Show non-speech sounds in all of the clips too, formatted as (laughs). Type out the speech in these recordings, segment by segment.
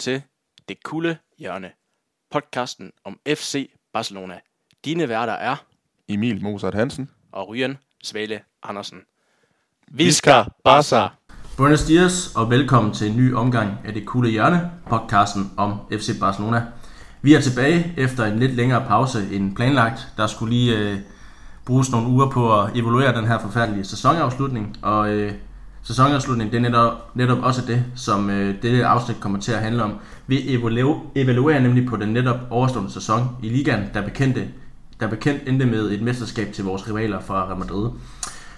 Til Det Kulde Hjørne, podcasten om FC Barcelona. Dine værter er Emil Mozart Hansen. og Ryan Svale Andersen. Visca Barca. Buenos dias og velkommen til en ny omgang af Det Kulde Hjørne, podcasten om FC Barcelona. Vi er tilbage efter en lidt længere pause end planlagt. Der skulle lige øh, bruges nogle uger på at evaluere den her forfærdelige sæsonafslutning, og øh, sæsonafslutning det er netop, netop også det, som øh, dette afsnit kommer til at handle om. Vi evaluerer, evaluerer nemlig på den netop overstående sæson i ligaen, der bekendte der bekendt endte med et mesterskab til vores rivaler fra Real Madrid.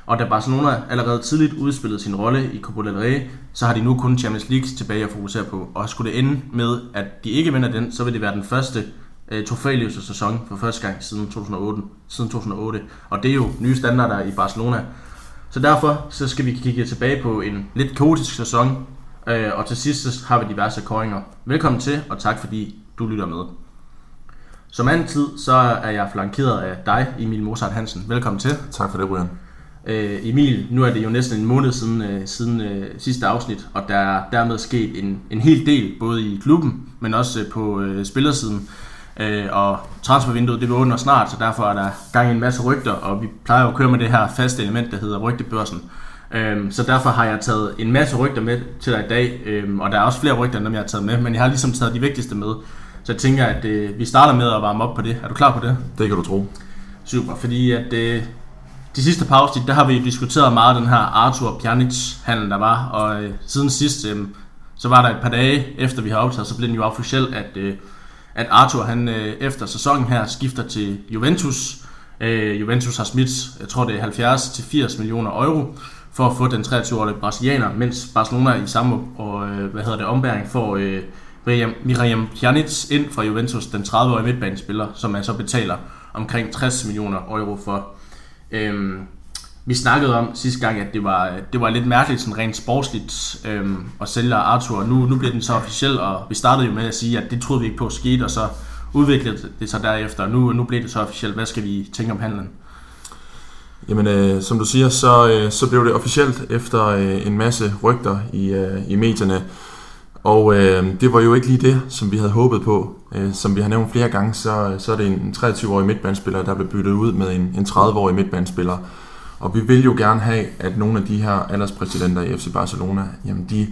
Og da Barcelona allerede tidligt udspillede sin rolle i Copa del Rey, så har de nu kun Champions League tilbage at fokusere på. Og skulle det ende med, at de ikke vinder den, så vil det være den første øh, trofæløse sæson for første gang siden 2008, siden 2008. Og det er jo nye standarder i Barcelona. Så derfor så skal vi kigge tilbage på en lidt kaotisk sæson, øh, og til sidst så har vi diverse koringer. Velkommen til, og tak fordi du lytter med. Som altid, så er jeg flankeret af dig, Emil Mozart Hansen. Velkommen til. Tak for det, Ryan. Øh, Emil, nu er det jo næsten en måned siden, øh, siden øh, sidste afsnit, og der er dermed sket en, en hel del, både i klubben, men også øh, på øh, spillersiden. Øh, og transfervinduet det vil åbne snart, så derfor er der gang i en masse rygter, og vi plejer jo at køre med det her faste element, der hedder rygtebørsen. Øh, så derfor har jeg taget en masse rygter med til dig i dag, øh, og der er også flere rygter, end dem jeg har taget med, men jeg har ligesom taget de vigtigste med. Så jeg tænker, at øh, vi starter med at varme op på det. Er du klar på det? Det kan du tro. Super, fordi at øh, de sidste afsnit, der har vi diskuteret meget den her Arthur Pjanic handel der var, og øh, siden sidst, øh, så var der et par dage efter vi har optaget, så blev den jo officielt, at, øh, at Arthur han øh, efter sæsonen her skifter til Juventus. Øh, Juventus har smidt, jeg tror det er 70 til 80 millioner euro for at få den 23-årige brasilianer, mens Barcelona i samme og, øh, hvad hedder det, ombæring får øh, Miriam, Miriam Pjanic ind fra Juventus, den 30-årige midtbanespiller, som man så betaler omkring 60 millioner euro for. Øhm, vi snakkede om sidste gang, at det var, det var lidt mærkeligt, sådan rent sportsligt øhm, at sælge Arthur. Nu, nu bliver den så officiel, og vi startede jo med at sige, at det troede vi ikke på at skete, og så udviklede det sig derefter. Nu, nu blev det så officielt. Hvad skal vi tænke om handlen? Jamen, øh, som du siger, så, øh, så blev det officielt efter øh, en masse rygter i, øh, i medierne. Og øh, det var jo ikke lige det, som vi havde håbet på. Øh, som vi har nævnt flere gange, så, så er det en 23-årig midtbandspiller, der blev byttet ud med en, en 30-årig midtbandspiller. Og vi vil jo gerne have, at nogle af de her alderspræsidenter i FC Barcelona, jamen de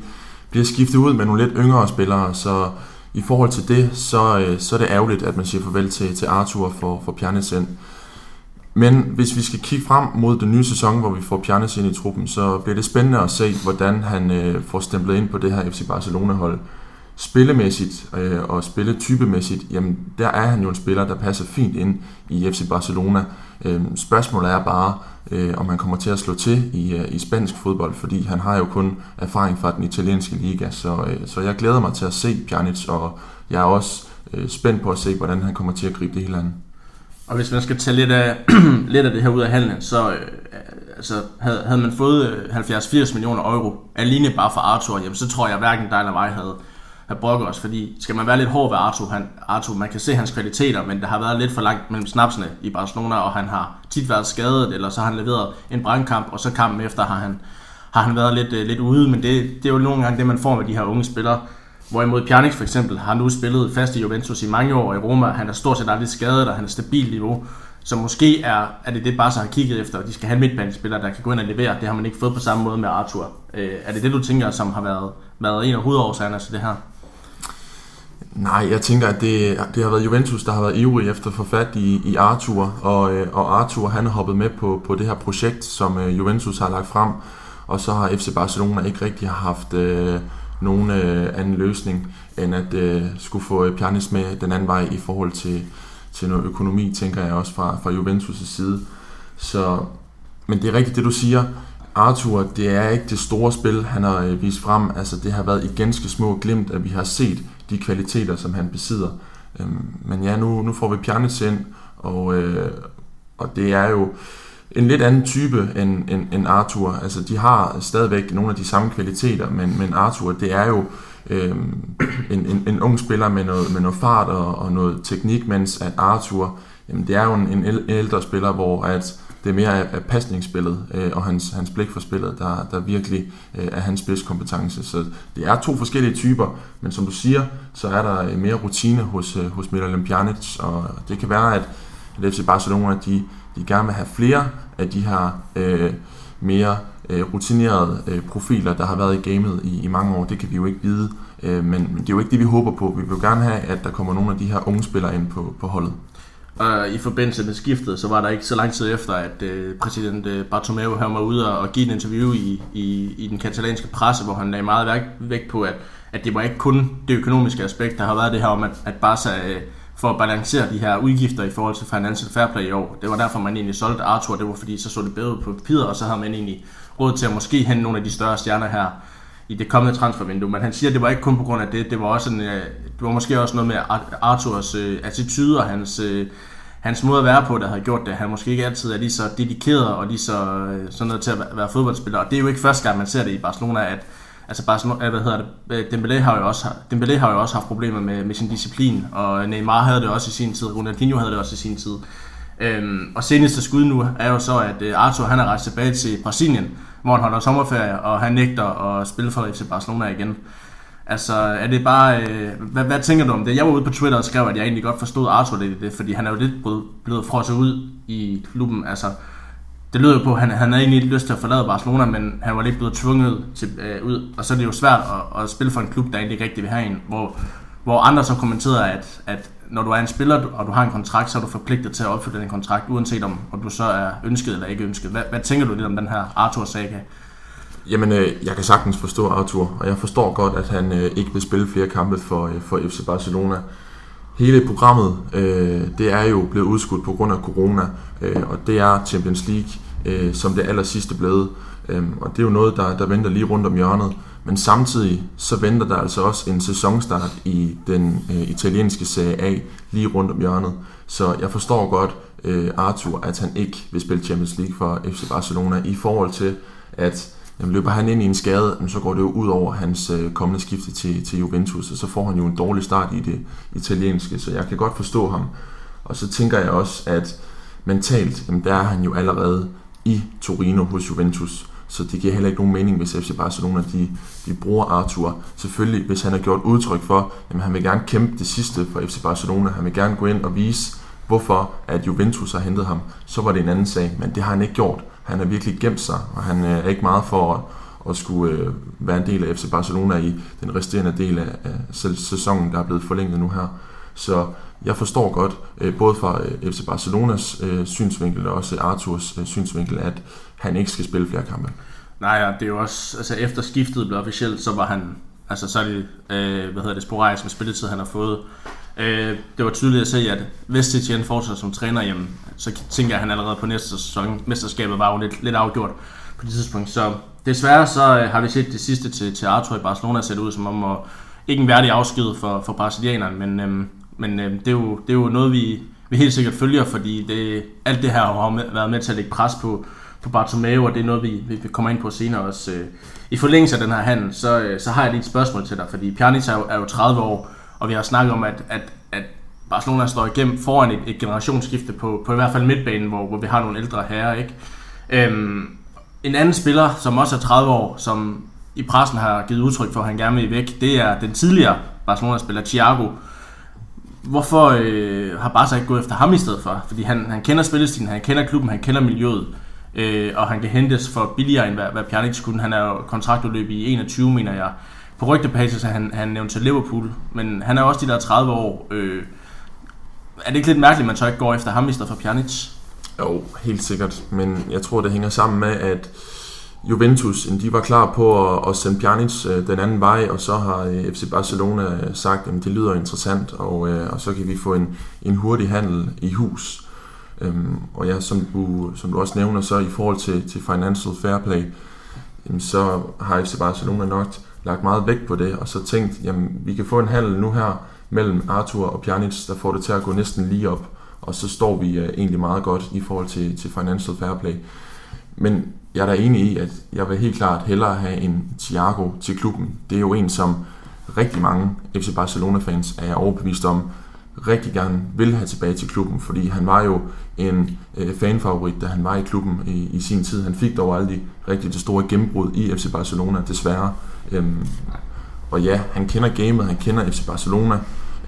bliver skiftet ud med nogle lidt yngre spillere, så i forhold til det, så, øh, så er det ærgerligt, at man siger farvel til, til Arthur for, for Pjanic ind. Men hvis vi skal kigge frem mod den nye sæson, hvor vi får Pjanic ind i truppen, så bliver det spændende at se, hvordan han øh, får stemplet ind på det her FC Barcelona-hold. Spillemæssigt øh, og spilletypemæssigt, jamen der er han jo en spiller, der passer fint ind i FC Barcelona. Øh, spørgsmålet er bare, øh, om han kommer til at slå til i, øh, i spansk fodbold, fordi han har jo kun erfaring fra den italienske liga, så, øh, så jeg glæder mig til at se Pjanic, og jeg er også øh, spændt på at se, hvordan han kommer til at gribe det hele an. Og hvis man skal tage lidt af, (clears throat) lidt af det her ud af handlen, så øh, altså, havde, havde man fået øh, 70-80 millioner euro alene bare for Arthur, jamen, så tror jeg hverken dig eller mig havde, havde brokket os. Fordi skal man være lidt hård ved Arto, han, Arto, man kan se hans kvaliteter, men der har været lidt for langt mellem snapsene i Barcelona, og han har tit været skadet, eller så har han leveret en brandkamp, og så kampen efter har han, har han været lidt, øh, lidt ude. Men det, det er jo nogle gange det, man får med de her unge spillere. Hvorimod Pjanic for eksempel har nu spillet fast i Juventus i mange år i Roma. Han er stort set aldrig skadet, og han er stabil niveau. Så måske er, er det det, Barca har kigget efter, at de skal have en midtbanespiller, der kan gå ind og levere. Det har man ikke fået på samme måde med Arthur. Øh, er det det, du tænker, som har været, været en af hovedårsagerne til det her? Nej, jeg tænker, at det, det har været Juventus, der har været ivrig efter at få fat i, i Arthur, og, øh, og Arthur han har hoppet med på, på det her projekt, som øh, Juventus har lagt frem, og så har FC Barcelona ikke rigtig haft øh, nogen øh, anden løsning, end at øh, skulle få øh, Pjanic med den anden vej i forhold til, til noget økonomi, tænker jeg også fra, fra Juventus' side. Så, men det er rigtigt det, du siger. Arthur, det er ikke det store spil, han har vist frem. Altså, det har været i ganske små glimt, at vi har set de kvaliteter, som han besidder. Øhm, men ja, nu, nu får vi Pjanic ind, og, øh, og det er jo en lidt anden type end, end, end Arthur. Altså, de har stadigvæk nogle af de samme kvaliteter, men, men Arthur, det er jo øh, en, en, en ung spiller med noget, med noget fart og, og noget teknik, mens at Arthur, jamen, det er jo en, en ældre spiller, hvor at det er mere af, af pasningsspillet øh, og hans, hans blik for spillet, der, der virkelig øh, er hans spidskompetence. Så det er to forskellige typer, men som du siger, så er der øh, mere rutine hos, øh, hos Milan Pjanic, og det kan være, at, at FC Barcelona de, de gerne vil have flere af de her øh, mere øh, rutinerede øh, profiler, der har været i gamet i, i mange år. Det kan vi jo ikke vide, øh, men, men det er jo ikke det, vi håber på. Vi vil jo gerne have, at der kommer nogle af de her unge spillere ind på, på holdet. Og i forbindelse med skiftet, så var der ikke så lang tid efter, at øh, præsident øh, Bartomeu hørte var ude og, give et interview i, i, i den katalanske presse, hvor han lagde meget vægt på, at, at det var ikke kun det økonomiske aspekt, der har været det her om, at, at Barca øh, for at balancere de her udgifter i forhold til Financial Fair Play i år. Det var derfor, man egentlig solgte Arthur, det var fordi, så så det bedre på papiret, og så havde man egentlig råd til at måske hente nogle af de større stjerner her i det kommende transfervindue. Men han siger, at det var ikke kun på grund af det, det var, også en, øh, det var måske også noget med Arthurs øh, attitude og hans, øh, hans måde at være på, der havde gjort det. Han måske ikke altid er lige så dedikeret og lige så øh, sådan noget til at være fodboldspiller. Og det er jo ikke første gang, man ser det i Barcelona, at altså Barcelona, hvad hedder det, øh, Dembélé har jo også, Dembélé har jo også haft problemer med, med sin disciplin, og Neymar havde det også i sin tid, Ronaldinho havde det også i sin tid. Øhm, og seneste skud nu er jo så, at øh, Arthur han er rejst tilbage til Brasilien, hvor han holder sommerferie, og han nægter at spille for FC Barcelona igen. Altså, er det bare... Øh, hvad, hvad tænker du om det? Jeg var ude på Twitter og skrev, at jeg egentlig godt forstod Arthur lidt i det, fordi han er jo lidt blevet, frosset ud i klubben. Altså, det lyder jo på, at han, han havde egentlig ikke lyst til at forlade Barcelona, men han var lidt blevet tvunget til, øh, ud. Og så er det jo svært at, at spille for en klub, der egentlig ikke rigtig vil have en. Hvor, hvor andre så kommenterede, at, at når du er en spiller, og du har en kontrakt, så er du forpligtet til at opfylde den kontrakt, uanset om, om du så er ønsket eller ikke ønsket. Hvad, hvad tænker du lidt om den her Arthur-saga? Jamen, øh, jeg kan sagtens forstå Arthur, og jeg forstår godt, at han øh, ikke vil spille flere kampe for, øh, for FC Barcelona. Hele programmet, øh, det er jo blevet udskudt på grund af corona, øh, og det er Champions League, øh, som det aller sidste blevet. Øh, og det er jo noget, der, der venter lige rundt om hjørnet. Men samtidig så venter der altså også en sæsonstart i den øh, italienske Serie A lige rundt om hjørnet. Så jeg forstår godt øh, Arthur, at han ikke vil spille Champions League for FC Barcelona i forhold til, at jamen, løber han ind i en skade, så går det jo ud over hans øh, kommende skifte til, til Juventus, og så får han jo en dårlig start i det italienske, så jeg kan godt forstå ham. Og så tænker jeg også, at mentalt, jamen, der er han jo allerede i Torino hos Juventus, så det giver heller ikke nogen mening, hvis FC Barcelona de, de bruger Arthur. Selvfølgelig, hvis han har gjort udtryk for, at han vil gerne kæmpe det sidste for FC Barcelona, han vil gerne gå ind og vise, hvorfor at Juventus har hentet ham, så var det en anden sag, men det har han ikke gjort. Han har virkelig gemt sig, og han øh, er ikke meget for at, at skulle øh, være en del af FC Barcelona i den resterende del af, af sæsonen, der er blevet forlænget nu her. Så jeg forstår godt, øh, både fra øh, FC Barcelonas øh, synsvinkel og også Arthurs øh, synsvinkel, at han ikke skal spille flere kampe. Nej, ja, det er jo også, altså efter skiftet blev officielt, så var han, altså så er det, øh, hvad hedder det, sporadisk med spilletid, han har fået. Øh, det var tydeligt at se, at hvis Setien fortsætter som træner, jamen, så tænker jeg, at han allerede på næste sæson, mesterskabet var jo lidt, lidt afgjort på det tidspunkt. Så desværre så øh, har vi set det sidste til, til Arthur i Barcelona set ud som om, at ikke en værdig afsked for, for brasilianeren, men, øhm, men øhm, det, er jo, det er jo noget, vi, vi helt sikkert følger, fordi det, alt det her har med, været med til at lægge pres på, på Bartomeu, og det er noget, vi, vi kommer ind på senere også. Øh. I forlængelse af den her handel, så, øh, så har jeg lige et spørgsmål til dig, fordi Pjanic er jo, er jo 30 år, og vi har snakket om, at, at, at Barcelona står igennem foran et, et generationsskifte på, på i hvert fald midtbanen, hvor, hvor vi har nogle ældre herrer. Ikke? Øhm, en anden spiller, som også er 30 år, som i pressen har givet udtryk for, at han gerne vil væk, det er den tidligere Barcelona-spiller Thiago. Hvorfor øh, har Barca ikke gået efter ham i stedet for? Fordi han, han kender spillestilen, han kender klubben, han kender miljøet, øh, og han kan hentes for billigere end hvad, hvad Pjanic kunne. Han er jo kontraktudløb i 21, mener jeg. På rygtebasis, er han, han nævnt til Liverpool, men han er også de der 30 år. Øh, er det ikke lidt mærkeligt, at man så ikke går efter ham i stedet for Pjanic? Jo, helt sikkert. Men jeg tror, det hænger sammen med, at Juventus de var klar på at, at sende Pjanic øh, den anden vej, og så har øh, FC Barcelona øh, sagt, at det lyder interessant, og, øh, og så kan vi få en, en hurtig handel i hus. Øhm, og ja, som du, som du også nævner, så i forhold til, til financial fair play, så har FC Barcelona nok lagt meget vægt på det, og så tænkt, jamen vi kan få en handel nu her mellem Arthur og Pjanic, der får det til at gå næsten lige op, og så står vi uh, egentlig meget godt i forhold til, til financial fair play. Men jeg er da enig i, at jeg vil helt klart hellere have en Thiago til klubben. Det er jo en, som rigtig mange FC Barcelona-fans er overbevist om, rigtig gerne vil have tilbage til klubben, fordi han var jo en øh, fanfavorit, da han var i klubben i, i sin tid. Han fik dog aldrig rigtig det store gennembrud i FC Barcelona, desværre. Øhm, og ja, han kender gamet, han kender FC Barcelona,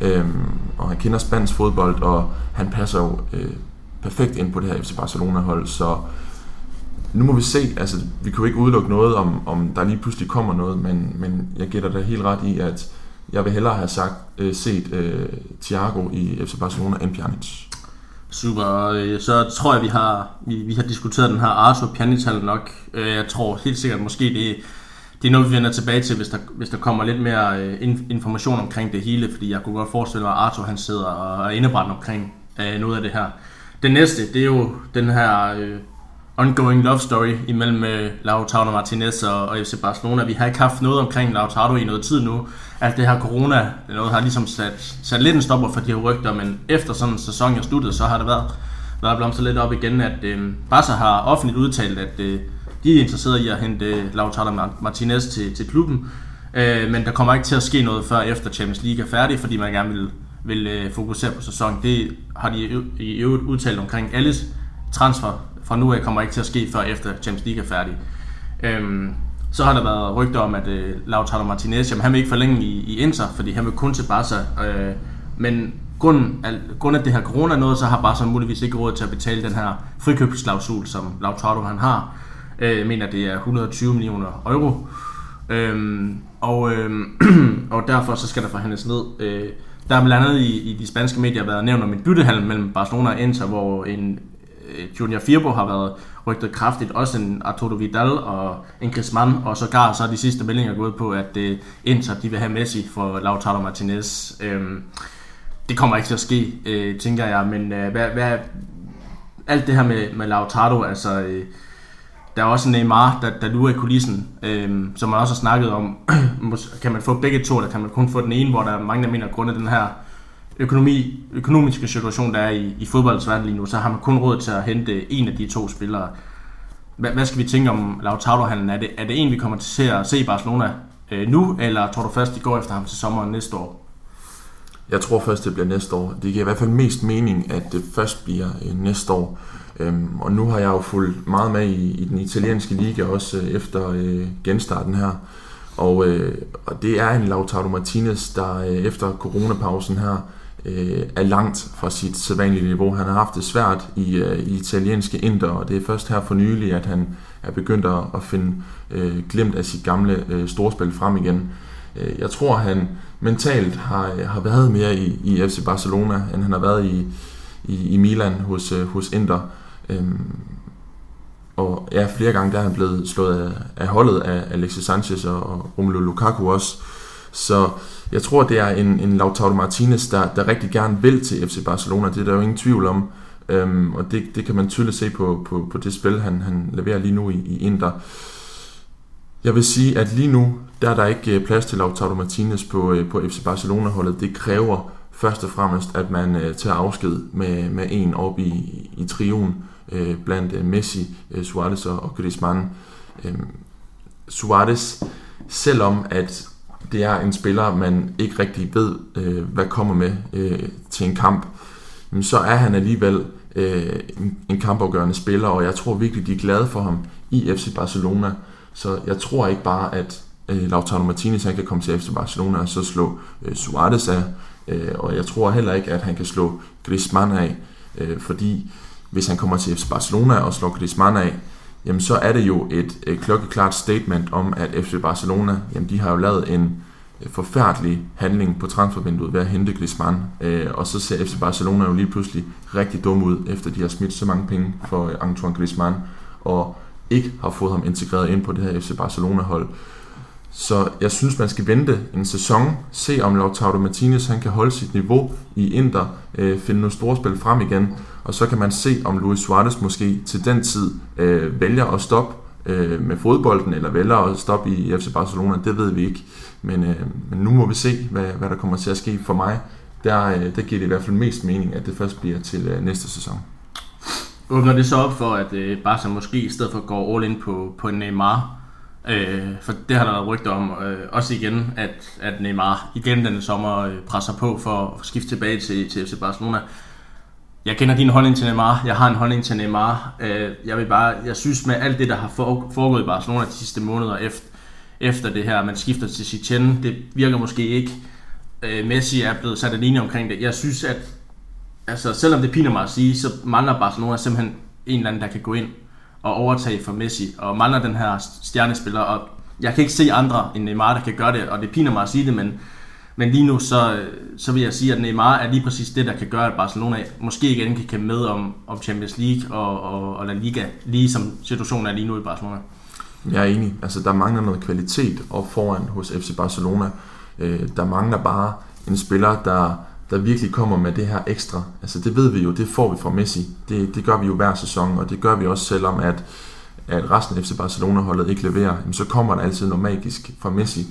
øhm, og han kender spansk fodbold, og han passer jo øh, perfekt ind på det her FC Barcelona-hold, så nu må vi se, altså vi kan jo ikke udelukke noget, om, om der lige pludselig kommer noget, men, men jeg gætter da helt ret i, at jeg vil hellere have sagt, øh, set øh, Thiago i FC Barcelona end Pjanic. Super, øh, så tror jeg, vi har, vi, vi har diskuteret den her Arthur pjanic nok. Øh, jeg tror helt sikkert, måske det, det er noget, vi vender tilbage til, hvis der, hvis der kommer lidt mere øh, information omkring det hele, fordi jeg kunne godt forestille mig, at Arthur han sidder og er indebrændt omkring øh, noget af det her. Den næste, det er jo den her øh, ongoing love story imellem øh, Lautaro Martinez og, og FC Barcelona. Vi har ikke haft noget omkring Lautaro i noget tid nu. Alt det her corona, noget har ligesom sat, sat lidt en stopper for de her rygter, men efter sådan en sæson er sluttet, så har det været, været blomstret lidt op igen, at øh, Barca har offentligt udtalt, at øh, de er interesseret i at hente øh, Lautaro Martinez til, til klubben. øh, men der kommer ikke til at ske noget før efter Champions League er færdig, fordi man gerne vil, vil øh, fokusere på sæsonen. Det har de i øvrigt udtalt omkring alles transfer fra nu af kommer ikke til at ske før efter Champions League er færdig. Øhm, så har der været rygter om, at øh, Lautaro Martinez, jamen, han vil ikke forlænge i, i Inter, fordi han vil kun til Barca. Øh, men grund af, grund af det her corona noget, så har Barca muligvis ikke råd til at betale den her frikøbsklausul, som Lautaro han har. Øh, jeg mener, det er 120 millioner euro. Øhm, og, øhm, (clears throat) og derfor så skal der forhandles ned. Øh, der er blandt andet i, i de spanske medier været nævnt om en byttehandel mellem Barcelona og Inter, hvor en Øh, Junior Firbo har været rygtet kraftigt, også en Arturo Vidal og en Griezmann, og så gar så er de sidste meldinger gået på, at øh, Inter de vil have Messi for Lautaro Martinez. Øhm, det kommer ikke til at ske, øh, tænker jeg, men øh, hvad, hvad, alt det her med, med Lautaro, altså... Øh, der er også Neymar, der, der lurer i kulissen, øh, som man også har snakket om. (clears throat) kan man få begge to, eller kan man kun få den ene, hvor der er mange, der mener, at grund af den her økonomi, økonomiske situation, der er i, i fodboldens verden lige nu, så har man kun råd til at hente en af de to spillere. Hvad, hvad skal vi tænke om Lautaro-handlen? Er det, er det en, vi kommer til at se i Barcelona øh, nu, eller tror du først, de går efter ham til sommeren næste år? Jeg tror først, det bliver næste år. Det giver i hvert fald mest mening, at det først bliver øh, næste år. Øhm, og nu har jeg jo fulgt meget med i, i den italienske liga, også øh, efter øh, genstarten her. Og, øh, og det er en Lautaro Martinez, der øh, efter coronapausen her øh, er langt fra sit sædvanlige niveau. Han har haft det svært i, øh, i italienske inter, og det er først her for nylig, at han er begyndt at, at finde øh, glemt af sit gamle øh, storspil frem igen. Øh, jeg tror, han mentalt har, øh, har været mere i, i FC Barcelona, end han har været i, i, i Milan hos, øh, hos Inter. Øhm, og ja, flere gange der er han blevet slået af, af holdet af Alexis Sanchez og, og Romelu Lukaku også. Så jeg tror, det er en, en Lautaro Martinez, der, der rigtig gerne vil til FC Barcelona. Det er der jo ingen tvivl om. Øhm, og det, det kan man tydeligt se på, på, på det spil, han, han leverer lige nu i, i Inter. Jeg vil sige, at lige nu, der er der ikke øh, plads til Lautaro Martinez på, øh, på FC Barcelona-holdet. Det kræver først og fremmest, at man øh, tager afsked med, med en op i, i trioen øh, blandt øh, Messi, øh, Suarez og, og Griezmann. Øh, Suarez, selvom at det er en spiller, man ikke rigtig ved, øh, hvad kommer med øh, til en kamp, så er han alligevel øh, en, en kampafgørende spiller, og jeg tror virkelig, de er glade for ham i FC Barcelona. Så jeg tror ikke bare, at øh, Lautaro Martinez han kan komme til FC Barcelona og så slå øh, Suarez af, øh, og jeg tror heller ikke, at han kan slå Griezmann af, øh, fordi hvis han kommer til FC Barcelona og slår Griezmann af, jamen så er det jo et, et klokkeklart statement om, at FC Barcelona, jamen de har jo lavet en øh, forfærdelig handling på transfervinduet ved at hente Griezmann, øh, og så ser FC Barcelona jo lige pludselig rigtig dum ud, efter de har smidt så mange penge for Antoine Griezmann, og ikke har fået ham integreret ind på det her FC Barcelona-hold. Så jeg synes, man skal vente en sæson, se om Lautaro Martinez han kan holde sit niveau i Inter, øh, finde nogle store spil frem igen, og så kan man se, om Luis Suarez måske til den tid øh, vælger at stoppe øh, med fodbolden, eller vælger at stoppe i FC Barcelona, det ved vi ikke. Men, øh, men nu må vi se, hvad, hvad der kommer til at ske for mig. Der, øh, der giver det i hvert fald mest mening, at det først bliver til øh, næste sæson. Åbner det så op for, at øh, Barca måske i stedet for går all in på, på Neymar, Øh, for det har der været rygter om. Øh, også igen, at, at Neymar igen denne sommer øh, presser på for at skifte tilbage til, til FC Barcelona. Jeg kender din holdning til Neymar. Jeg har en holdning til Neymar. Øh, jeg vil bare, jeg synes med alt det, der har foregået i Barcelona de sidste måneder efter, efter det her, man skifter til Chichen, det virker måske ikke. Øh, Messi er blevet sat alene omkring det. Jeg synes, at altså, selvom det piner mig at sige, så mangler Barcelona simpelthen en eller anden, der kan gå ind og overtage for Messi, og mangler den her stjernespiller, og jeg kan ikke se andre end Neymar, der kan gøre det, og det piner mig at sige det, men, men lige nu, så, så vil jeg sige, at Neymar er lige præcis det, der kan gøre, at Barcelona måske igen kan kæmpe med om, om Champions League og, og, og La Liga, lige som situationen er lige nu i Barcelona. Jeg er enig. Altså, der mangler noget kvalitet op foran hos FC Barcelona. Øh, der mangler bare en spiller, der der virkelig kommer med det her ekstra. Altså det ved vi jo, det får vi fra Messi. Det, det gør vi jo hver sæson, og det gør vi også selvom, at, at resten af FC Barcelona-holdet ikke leverer. Jamen, så kommer der altid noget magisk fra Messi.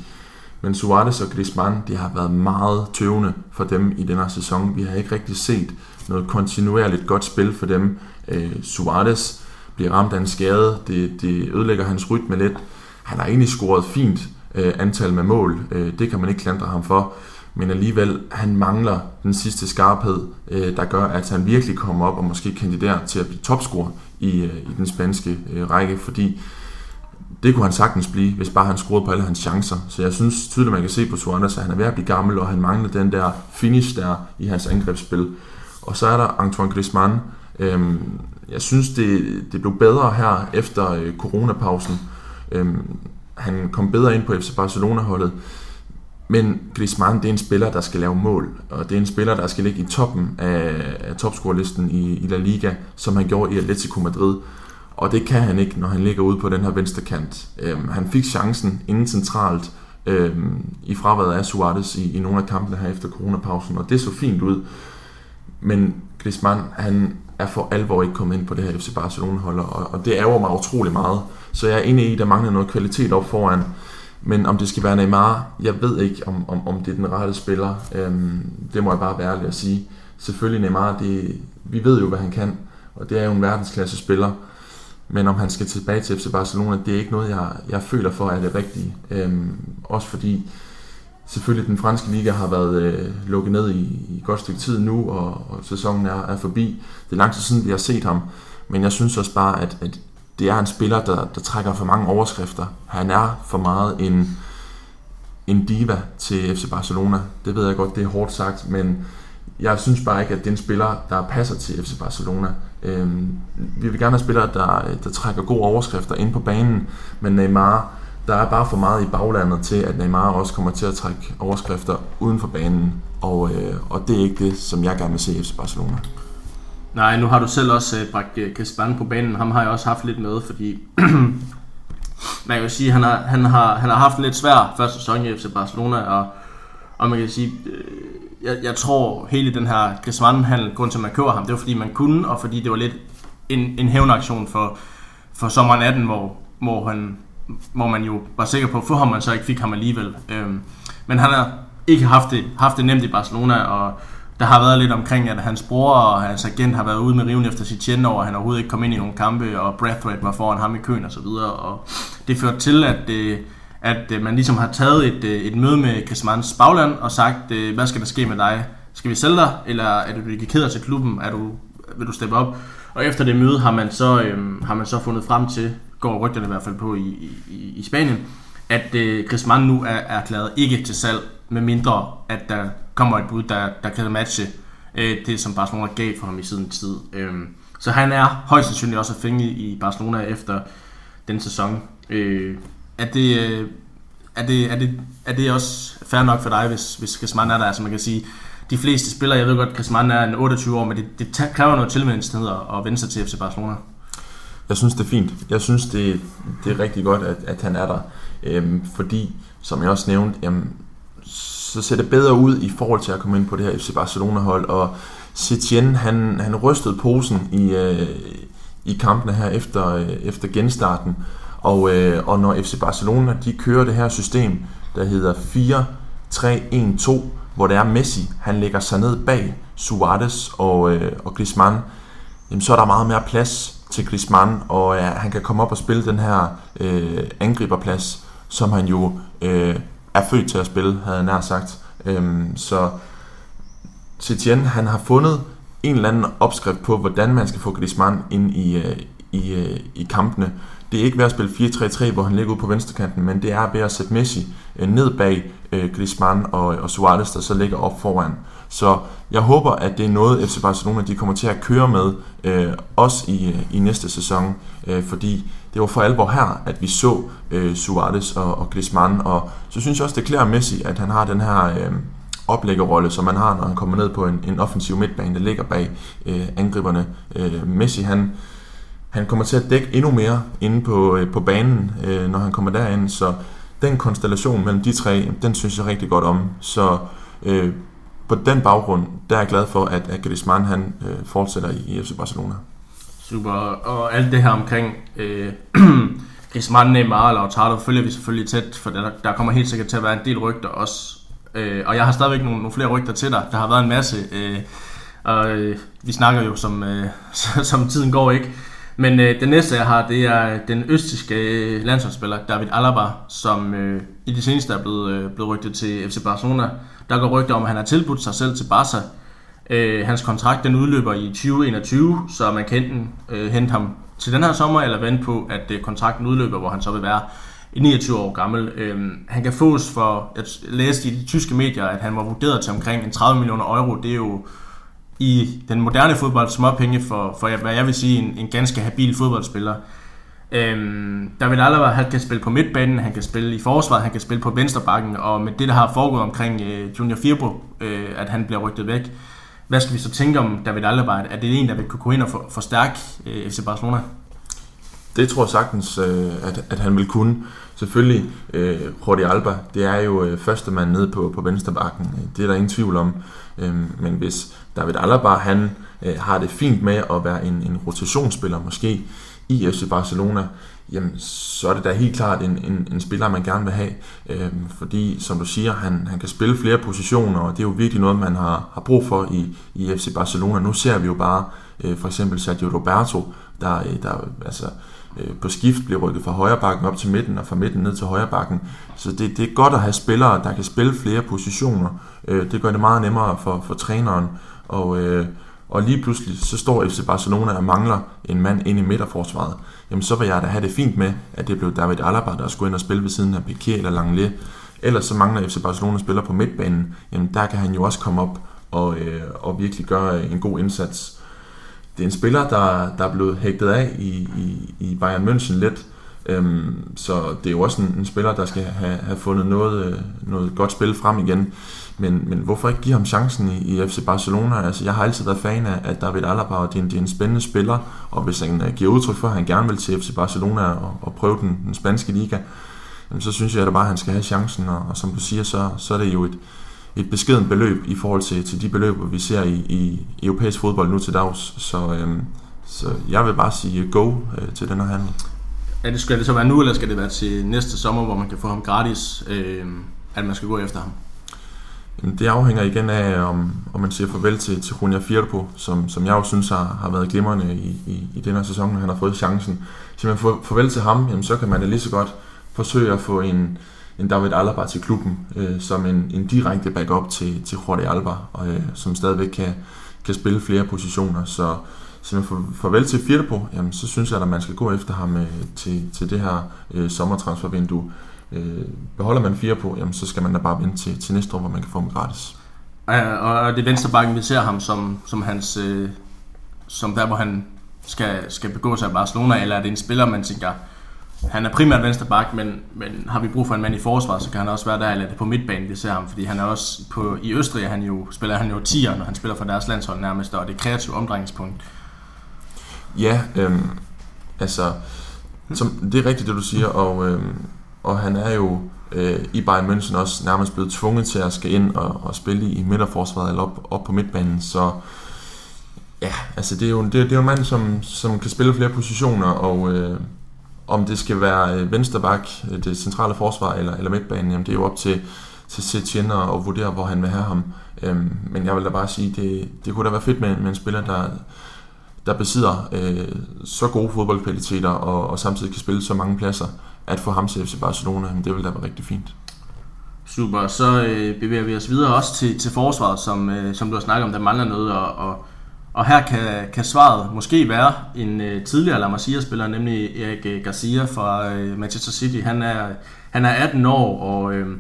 Men Suarez og Griezmann, de har været meget tøvende for dem i den her sæson. Vi har ikke rigtig set noget kontinuerligt godt spil for dem. Øh, Suarez bliver ramt af en skade, det, det ødelægger hans rytme lidt. Han har egentlig scoret fint øh, antal med mål, øh, det kan man ikke klandre ham for men alligevel, han mangler den sidste skarphed, øh, der gør, at han virkelig kommer op og måske kandiderer til at blive topscorer i, øh, i den spanske øh, række, fordi det kunne han sagtens blive, hvis bare han scorede på alle hans chancer. Så jeg synes tydeligt, man kan se på Suarez, at han er ved at blive gammel, og han mangler den der finish der i hans angrebsspil. Og så er der Antoine Griezmann. Øhm, jeg synes, det, det blev bedre her efter øh, coronapausen. Øhm, han kom bedre ind på FC Barcelona-holdet. Men Griezmann, det er en spiller, der skal lave mål, og det er en spiller, der skal ligge i toppen af, af topscorelisten i, i La Liga, som han gjorde i Atletico Madrid. Og det kan han ikke, når han ligger ude på den her venstre kant. Øhm, han fik chancen inden centralt øhm, i fraværet af Suarez i, i nogle af kampene her efter coronapausen, og det så fint ud. Men Griezmann, han er for alvor ikke kommet ind på det her FC Barcelona-hold, og, og det ærger mig utrolig meget. Så jeg er inde i, at der mangler noget kvalitet op foran. Men om det skal være Neymar, jeg ved ikke, om, om, om det er den rette spiller. Øhm, det må jeg bare være ærlig at sige. Selvfølgelig Neymar, det, vi ved jo, hvad han kan, og det er jo en verdensklasse spiller. Men om han skal tilbage til FC Barcelona, det er ikke noget, jeg, jeg føler for er det rigtige. Øhm, også fordi selvfølgelig den franske liga har været øh, lukket ned i, i godt stykke tid nu, og, og sæsonen er, er forbi. Det er lang tid siden, vi har set ham. Men jeg synes også bare, at, at det er en spiller, der, der trækker for mange overskrifter. Han er for meget en, en diva til FC Barcelona. Det ved jeg godt, det er hårdt sagt, men jeg synes bare ikke, at det er en spiller, der passer til FC Barcelona. Øhm, vi vil gerne have spillere, der, der trækker gode overskrifter ind på banen, men Neymar, der er bare for meget i baglandet til, at Neymar også kommer til at trække overskrifter uden for banen, og, øh, og det er ikke det, som jeg gerne vil se FC Barcelona. Nej, nu har du selv også uh, bragt øh, uh, Griezmann på banen. Ham har jeg også haft lidt med, fordi (clears throat) man kan jo sige, han har, han har, han har haft en lidt svær første sæson i FC Barcelona, og, og man kan sige, uh, jeg, jeg tror hele den her Griezmann-handel, grund til at man køber ham, det var fordi man kunne, og fordi det var lidt en, en hævnaktion for, for sommeren 18, hvor, hvor, han, hvor man jo var sikker på at få ham, man så ikke fik ham alligevel. Øhm, men han har ikke haft det, haft det nemt i Barcelona, og der har været lidt omkring, at hans bror og hans agent har været ude med riven efter sit tjent over, at han overhovedet ikke kom ind i nogle kampe, og Brathwaite var foran ham i køen osv. Og, og det førte til, at, øh, at øh, man ligesom har taget et, øh, et møde med Griezmanns bagland og sagt, hvad skal der ske med dig? Skal vi sælge dig, eller er du ikke keder til klubben? Er du, vil du steppe op? Og efter det møde har man så, øhm, har man så fundet frem til, går rygterne i hvert fald på i, i, i Spanien, at øh, Griezmann nu er erklæret ikke til salg, med mindre at der kommer et bud, der, der kan matche øh, det, som Barcelona gav for ham i siden tid. Øh, så han er højst sandsynligt også at finde i Barcelona efter den sæson. Øh, er, det, øh, er, det, er, det, er det også fair nok for dig, hvis, hvis Griezmann er der? Altså man kan sige, de fleste spillere, jeg ved godt, Griezmann er en 28 år, men det, det kræver noget tilmeldingstid at vende sig til FC Barcelona. Jeg synes, det er fint. Jeg synes, det, det er rigtig godt, at, at han er der. Øhm, fordi, som jeg også nævnte, jamen, så ser det bedre ud i forhold til at komme ind på det her FC Barcelona-hold, og Setien, han, han rystede posen i, øh, i kampene her efter, øh, efter genstarten, og, øh, og når FC Barcelona de kører det her system, der hedder 4-3-1-2, hvor det er Messi, han lægger sig ned bag Suarez og, øh, og Griezmann, jamen, så er der meget mere plads til Griezmann, og øh, han kan komme op og spille den her øh, angriberplads, som han jo øh, er født til at spille, havde jeg nær sagt. Øhm, så Setien, han har fundet en eller anden opskrift på, hvordan man skal få Griezmann ind i, øh, i, øh, i kampene. Det er ikke ved at spille 4-3-3, hvor han ligger ude på venstrekanten, men det er ved at sætte Messi øh, ned bag øh, Griezmann og, og Suarez, der så ligger op foran. Så jeg håber, at det er noget, FC Barcelona de kommer til at køre med, øh, også i, øh, i næste sæson, øh, fordi det var for alvor her, at vi så øh, Suarez og, og Griezmann, og så synes jeg også, det klæder Messi, at han har den her øh, oplæggerrolle, som man har, når han kommer ned på en, en offensiv midtbane, der ligger bag øh, angriberne. Øh, Messi, han, han kommer til at dække endnu mere inde på, øh, på banen, øh, når han kommer derind, så den konstellation mellem de tre, den synes jeg rigtig godt om. Så øh, på den baggrund, der er jeg glad for, at, at Griezmann han øh, fortsætter i, i FC Barcelona. Super, og alt det her omkring øh, (clears throat) Griezmann, Neymar og Lautaro følger vi selvfølgelig tæt, for der, der kommer helt sikkert til at være en del rygter også. Øh, og jeg har stadigvæk nogle, nogle flere rygter til dig. Der har været en masse, øh, og øh, vi snakker jo som, øh, (laughs) som tiden går ikke. Men øh, det næste jeg har, det er den østiske øh, landsholdsspiller David Alaba, som øh, i det seneste er blevet, øh, blevet rygtet til FC Barcelona. Der går rygter om, at han har tilbudt sig selv til Barca. Øh, hans kontrakt den udløber i 2021, så man kan enten øh, hente ham til den her sommer, eller vente på, at øh, kontrakten udløber, hvor han så vil være 29 år gammel. Øh, han kan fås for, jeg læste i de tyske medier, at han var vurderet til omkring en 30 millioner euro. Det er jo i den moderne fodbold småpenge for, for hvad jeg vil sige, en, en ganske habil fodboldspiller. Øhm, vil Alaba, han kan spille på midtbanen, han kan spille i forsvaret, han kan spille på venstrebakken, og med det, der har foregået omkring øh, Junior Firbo, øh, at han bliver rygtet væk, hvad skal vi så tænke om David Alaba? Er det en, der vil kunne gå ind og for, forstærke øh, FC Barcelona? Det tror jeg sagtens, øh, at, at han vil kunne. Selvfølgelig, øh, Jordi Alba, det er jo øh, første mand nede på, på venstrebakken. Det er der ingen tvivl om. Øh, men hvis David Alaba, han øh, har det fint med at være en, en rotationsspiller måske i FC Barcelona, jamen så er det da helt klart en, en, en spiller, man gerne vil have. Øh, fordi, som du siger, han, han kan spille flere positioner, og det er jo virkelig noget, man har, har brug for i, i FC Barcelona. Nu ser vi jo bare øh, for eksempel Sergio Roberto, der, øh, der altså, øh, på skift bliver rykket fra højre bakken op til midten, og fra midten ned til højre bakken. Så det, det er godt at have spillere, der kan spille flere positioner. Øh, det gør det meget nemmere for, for træneren. Og, øh, og lige pludselig så står FC Barcelona og mangler en mand ind i midterforsvaret, jamen så vil jeg da have det fint med, at det blev David Alaba, der skulle ind og spille ved siden af Piqué eller Langley. Ellers så mangler FC Barcelona spiller på midtbanen, jamen der kan han jo også komme op og, øh, og virkelig gøre en god indsats. Det er en spiller, der, der er blevet hægtet af i, i, i Bayern München lidt, øhm, så det er jo også en, en spiller, der skal have, have fundet noget, øh, noget godt spil frem igen. Men, men hvorfor ikke give ham chancen i, i FC Barcelona? Altså, jeg har altid været fan af, at David Alaba, og det er en, det er en spændende spiller, og hvis han uh, giver udtryk for, at han gerne vil til FC Barcelona og, og prøve den, den spanske liga, jamen, så synes jeg da bare, at han skal have chancen, og, og som du siger, så, så er det jo et, et beskeden beløb i forhold til, til de beløb, vi ser i, i europæisk fodbold nu til dags. Så, øhm, så jeg vil bare sige go øh, til den her handel. Er det, skal det så være nu, eller skal det være til næste sommer, hvor man kan få ham gratis, øh, at man skal gå efter ham? Det afhænger igen af, om, om man siger farvel til, til Junia Firpo, som, som jeg jo synes har, har været glimrende i, i, i den her sæson, når han har fået chancen. Hvis man får farvel til ham, jamen, så kan man da lige så godt forsøge at få en, en David Alaba til klubben, øh, som en, en direkte backup til, til Jordi Alba, og, øh, som stadigvæk kan, kan spille flere positioner. Så, så man får farvel til Firpo, jamen, så synes jeg, at man skal gå efter ham øh, til, til det her øh, sommertransfervindue. Øh, beholder man fire på, jamen, så skal man da bare vente til, til næste år, hvor man kan få dem gratis. Ja, og det venstre bakken, vi ser ham som, som hans, øh, som der, hvor han skal, skal begå sig i Barcelona, eller er det en spiller, man tænker, han er primært venstre bak, men, men har vi brug for en mand i forsvar, så kan han også være der, eller det på midtbanen, vi ser ham, fordi han er også på, i Østrig, han jo, spiller han jo 10'er, når han spiller for deres landshold nærmest, og det er kreativt omdrejningspunkt. Ja, øhm, altså, som, det er rigtigt, det du siger, og øhm, og han er jo øh, i Bayern München også nærmest blevet tvunget til at skal ind og, og spille i midterforsvaret eller op, op på midtbanen, så ja, altså det er jo, det, det er jo en mand, som, som kan spille flere positioner, og øh, om det skal være øh, vensterbak, øh, det centrale forsvar eller, eller midtbanen, jamen det er jo op til, til Setien at, vurdere, hvor han vil have ham. Øhm, men jeg vil da bare sige, det, det kunne da være fedt med, med en spiller, der, der besidder øh, så gode fodboldkvaliteter og, og samtidig kan spille så mange pladser, at få ham til FC Barcelona, det ville da være rigtig fint. Super, så øh, bevæger vi os videre også til, til forsvaret, som, øh, som du har snakket om, der mangler noget, og, og, og her kan, kan svaret måske være en øh, tidligere La Masia-spiller, nemlig Erik øh, Garcia fra øh, Manchester City. Han er, han er 18 år og øh,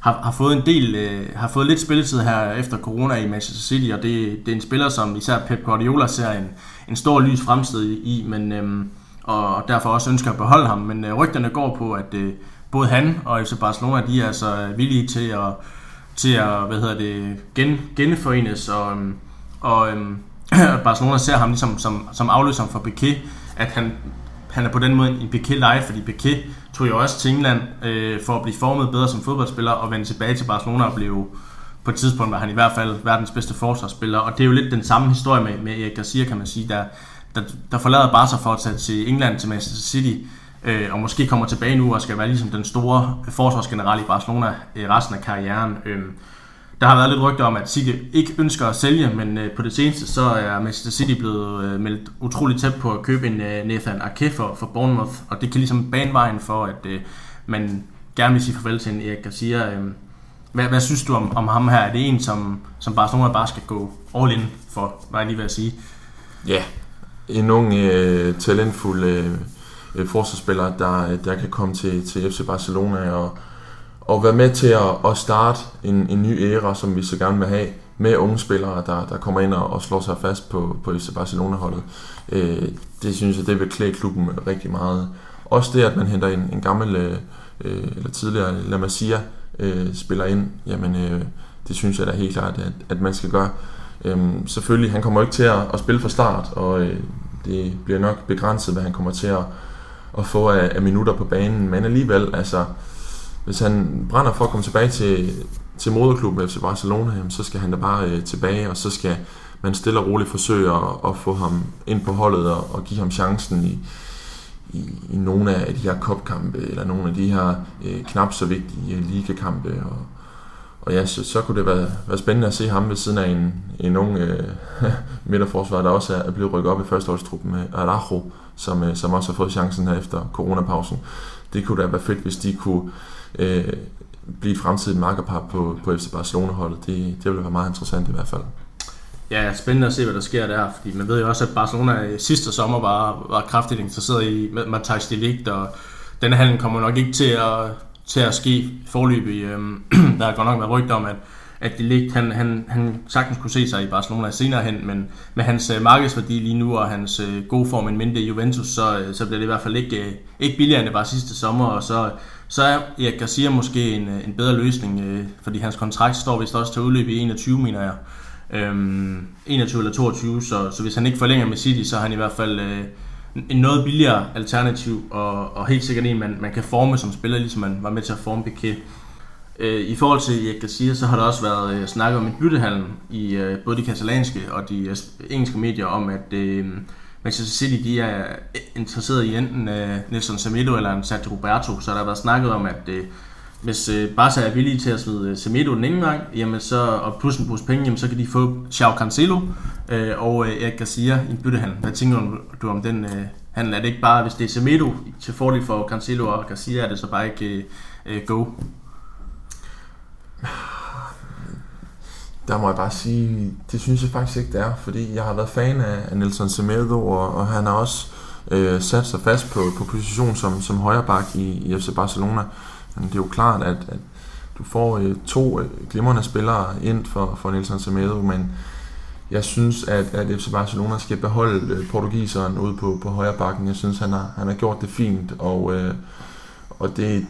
har, har fået en del, øh, har fået lidt spilletid her efter corona i Manchester City, og det, det er en spiller, som især Pep Guardiola ser en, en stor lys fremstid i, men, øh, og derfor også ønsker at beholde ham. Men øh, rygterne går på, at øh, både han og FC Barcelona, de er altså øh, villige til at, til at hvad hedder det, gen, genforenes, og, øhm, og øh, (clears throat) Barcelona ser ham ligesom som, som afløser for Piqué, at han, han er på den måde en Piqué live, fordi Piqué tog jo også til England øh, for at blive formet bedre som fodboldspiller og vende tilbage til Barcelona og blev på et tidspunkt var han i hvert fald verdens bedste forsvarsspiller, og det er jo lidt den samme historie med, med Erik Garcia, kan man sige, der, der, der forlader Barca for at tage til England, til Manchester City, øh, og måske kommer tilbage nu og skal være ligesom den store forsvarsgeneral i Barcelona øh, resten af karrieren. Øh, der har været lidt rygter om, at City ikke ønsker at sælge, men øh, på det seneste så er Manchester City blevet øh, meldt utroligt tæt på at købe en øh, Nathan Ake for, for Bournemouth, og det kan ligesom bane vejen for, at øh, man gerne vil sige farvel til en Erik Garcia. Øh, hvad, hvad synes du om, om ham her? Er det en, som, som Barcelona bare skal gå all in for, var jeg lige ved at sige? Ja en ung, øh, talentfuld øh, forsvarsspiller, der, der kan komme til, til FC Barcelona og, og være med til at, at starte en, en ny æra, som vi så gerne vil have, med unge spillere, der, der kommer ind og, og slår sig fast på, på FC Barcelona-holdet. Øh, det synes jeg, det vil klæde klubben rigtig meget. Også det, at man henter en, en gammel, øh, øh, eller tidligere La Masia, øh, spiller ind, jamen øh, det synes jeg da helt klart, at, at man skal gøre. Øhm, selvfølgelig, han kommer ikke til at, at spille fra start, og øh, det bliver nok begrænset, hvad han kommer til at, at få af, af minutter på banen, men alligevel, altså, hvis han brænder for at komme tilbage til, til moderklubben FC Barcelona, jamen, så skal han da bare øh, tilbage, og så skal man stille og roligt forsøge at, at få ham ind på holdet og, og give ham chancen i, i, i nogle af de her kopkampe, eller nogle af de her øh, knap så vigtige øh, ligakampe, og, og ja, så, så kunne det være, være spændende at se ham ved siden af en, en ung øh, (laughs) midterforsvar, der også er, er blevet rykket op i førsteholdstruppen øh, med Arajo, som, øh, som også har fået chancen her efter coronapausen. Det kunne da være fedt, hvis de kunne øh, blive et fremtidigt markerpar på, på FC Barcelona-holdet. Det, det ville være meget interessant i hvert fald. Ja, spændende at se, hvad der sker der, fordi man ved jo også, at Barcelona øh, sidste sommer var, var kraftigt interesseret i Matthijs de Ligt, og denne handel kommer nok ikke til at, til at ske forløbig. Øhm, (clears throat) der har godt nok været rygter om, at at de Ligt, han, han, han sagtens kunne se sig i Barcelona senere hen, men med hans øh, markedsværdi lige nu og hans øh, gode form en mindre Juventus, så, øh, så bliver det i hvert fald ikke, ikke billigere end det var sidste sommer, og så, så er Erik Garcia måske en, en bedre løsning, uh, fordi hans kontrakt står vist også til udløb i 21, mener jeg. Øhm, 21 eller 22, så, så hvis han ikke forlænger med City, så er han i hvert fald Øh, en noget billigere alternativ, og, og helt sikkert en, man, man kan forme som spiller, ligesom man var med til at forme Piquet. Øh, I forhold til Erik Garcia, så har der også været øh, snakket om en byttehandel i øh, både de katalanske og de øh, engelske medier om, at øh, Manchester City de er øh, interesseret i enten Nelson Semedo eller en Sergio Roberto, så der har været snakket om, at hvis øh, Barca er villige til at smide øh, Semedo den ene gang, jamen så, og plus en pose penge, jamen så kan de få Xiao Cancelo øh, og Erik Garcia i en byttehandel. Hvad tænker du om den handel? Er det ikke bare, hvis det er Semedo til fordel for Cancelo og Garcia, er det så bare ikke go? Der må jeg bare sige, det synes jeg faktisk ikke, det er, fordi jeg har været fan af Nelson Semedo, og, og han har også øh, sat sig fast på, på position som, som højreback i, i FC Barcelona. Men det er jo klart, at, at du får øh, to øh, glimrende spillere ind for, for Nelson Semedo, men jeg synes, at, at FC Barcelona skal beholde øh, portugiseren ude på, på højre bakken. Jeg synes, han har, han har gjort det fint, og, øh, og det,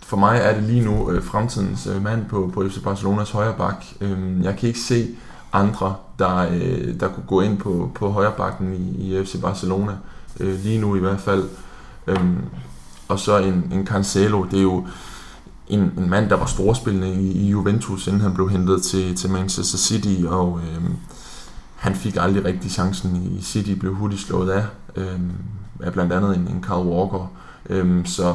for mig er det lige nu øh, fremtidens øh, mand på, på FC Barcelonas højre bak. Øh, jeg kan ikke se andre, der, øh, der kunne gå ind på, på højre bakken i, i FC Barcelona. Øh, lige nu i hvert fald. Øh, og så en, en Cancelo, det er jo en, en mand, der var storspillende i, i Juventus, inden han blev hentet til, til Manchester City, og øh, han fik aldrig rigtig chancen i City, blev hurtigt slået af, øh, af blandt andet en, en Carl Walker. Øh, så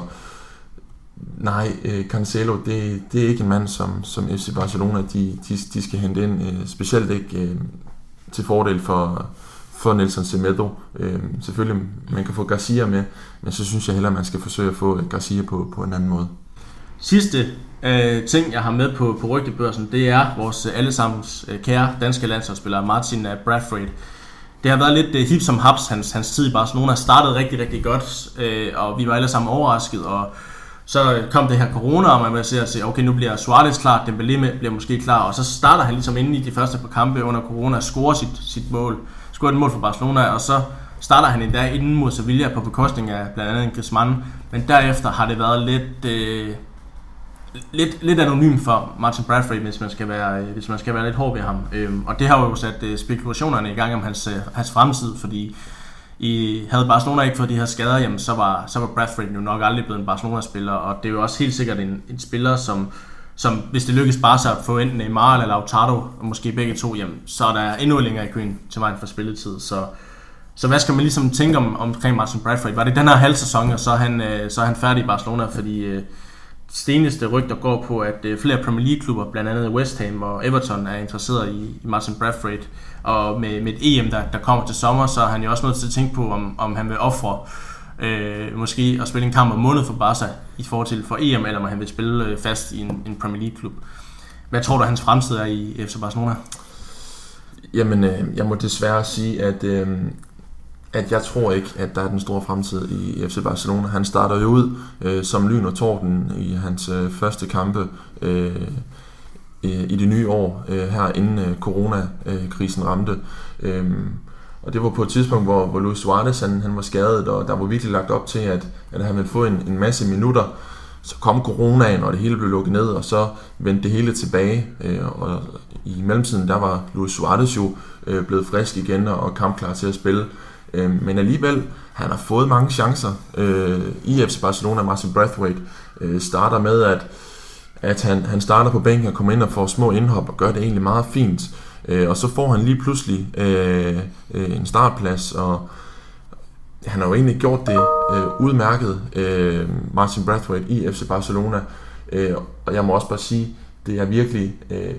Nej, øh, Cancelo, det, det er ikke en mand, som, som FC Barcelona de, de, de skal hente ind, øh, specielt ikke øh, til fordel for, for Nelson Semedo. Øh, selvfølgelig, man kan få Garcia med, men så synes jeg hellere, man skal forsøge at få øh, Garcia på, på en anden måde. Sidste øh, ting, jeg har med på, på rygtebørsen, det er vores øh, allesammens øh, kære danske landsholdsspiller Martin øh, Bradford. Det har været lidt øh, hip som haps, hans, hans tid i Barcelona startede rigtig, rigtig godt, øh, og vi var alle sammen overrasket, og så kom det her corona, og man var se at se, okay, nu bliver Suarez klar, Dembélé bliver måske klar, og så starter han ligesom inde i de første par kampe under corona, scorer sit, sit mål, scorer et mål for Barcelona, og så starter han endda inden mod Sevilla på bekostning af blandt andet Griezmann, men derefter har det været lidt, øh, lidt, lidt anonym for Martin Bradford, hvis man skal være, øh, hvis man skal være lidt hård ved ham. Øhm, og det har jo sat øh, spekulationerne i gang om hans, øh, hans fremtid, fordi i, havde Barcelona ikke fået de her skader, jamen, så, var, så var Bradford jo nok aldrig blevet en Barcelona-spiller, og det er jo også helt sikkert en, en spiller, som, som hvis det lykkes bare så at få enten Neymar eller Lautaro, og måske begge to, jamen, så er der endnu længere i køen til vejen for spilletid. Så, så hvad skal man ligesom tænke om, omkring Martin Bradford? Var det den her halv sæson, og så er han, øh, så er han færdig i Barcelona, fordi øh, seneste rygter går på, at øh, flere Premier League-klubber, blandt andet West Ham og Everton, er interesseret i, i Martin Bradford. Og med, med et EM, der, der kommer til sommer, så er han jo også nødt til at tænke på, om, om han vil ofre øh, Øh, måske at spille en kamp om måned for Barca i forhold til for EM, eller om han vil spille øh, fast i en, en Premier League-klub. Hvad tror du, hans fremtid er i FC Barcelona? Jamen, øh, jeg må desværre sige, at øh, at jeg tror ikke, at der er den store fremtid i FC Barcelona. Han starter jo ud øh, som lyn og torden i hans øh, første kampe øh, i det nye år, øh, her inden øh, coronakrisen ramte. Øh, og det var på et tidspunkt, hvor, hvor Luis Suarez han, han var skadet, og der var virkelig lagt op til, at, at han ville få en, en masse minutter. Så kom coronaen, og det hele blev lukket ned, og så vendte det hele tilbage. Øh, og i mellemtiden, der var Luis Suarez jo øh, blevet frisk igen og kampklar til at spille. Øh, men alligevel, han har fået mange chancer øh, i FC Barcelona. Martin Brathwaite øh, starter med, at, at han, han starter på bænken og kommer ind og får små indhop og gør det egentlig meget fint. Øh, Øh, og så får han lige pludselig øh, øh, en startplads, og han har jo egentlig gjort det øh, udmærket, øh, Martin Brathwaite i FC Barcelona. Øh, og jeg må også bare sige, det er virkelig øh,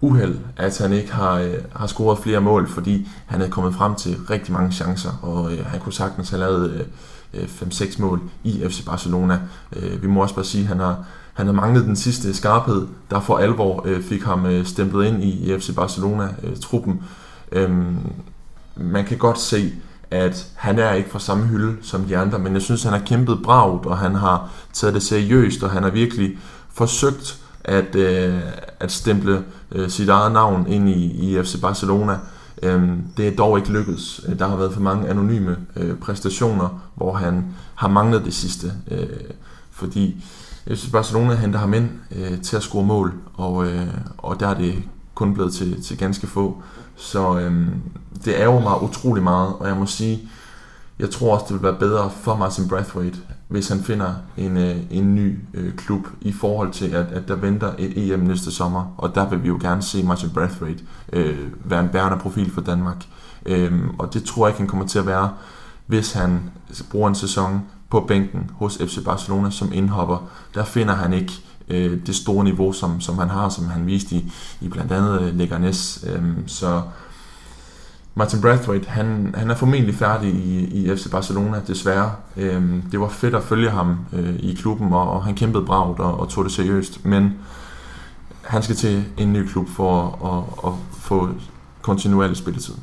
uheld, at han ikke har, øh, har scoret flere mål, fordi han er kommet frem til rigtig mange chancer, og øh, han kunne sagtens have lavet øh, øh 5-6 mål i FC Barcelona. Øh, vi må også bare sige, at han har, han havde manglet den sidste skarphed, der for alvor øh, fik ham øh, stemplet ind i, i FC Barcelona-truppen. Øh, øhm, man kan godt se, at han er ikke fra samme hylde som de andre, men jeg synes, han har kæmpet bragt, og han har taget det seriøst, og han har virkelig forsøgt at, øh, at stemple øh, sit eget navn ind i, i FC Barcelona. Øh, det er dog ikke lykkedes. Der har været for mange anonyme øh, præstationer, hvor han har manglet det sidste. Øh, fordi FC Barcelona henter ham ind øh, til at score mål, og, øh, og der er det kun blevet til, til ganske få. Så øh, det ærger mig utrolig meget, og jeg må sige, jeg tror også, det vil være bedre for Martin Brathwaite, hvis han finder en, øh, en ny øh, klub i forhold til, at, at der venter et EM næste sommer. Og der vil vi jo gerne se Martin Brathwaite øh, være en bærende profil for Danmark. Øh, og det tror jeg ikke, han kommer til at være, hvis han bruger en sæson på bænken hos FC Barcelona som indhopper. Der finder han ikke øh, det store niveau, som, som han har, som han viste i, i blandt andet øh, Leganes. Øh, så Martin Brathwaite, han, han er formentlig færdig i, i FC Barcelona, desværre. Øhm, det var fedt at følge ham øh, i klubben, og, og han kæmpede bragt og, og tog det seriøst. Men han skal til en ny klub for at, at få kontinuerlig spilletid.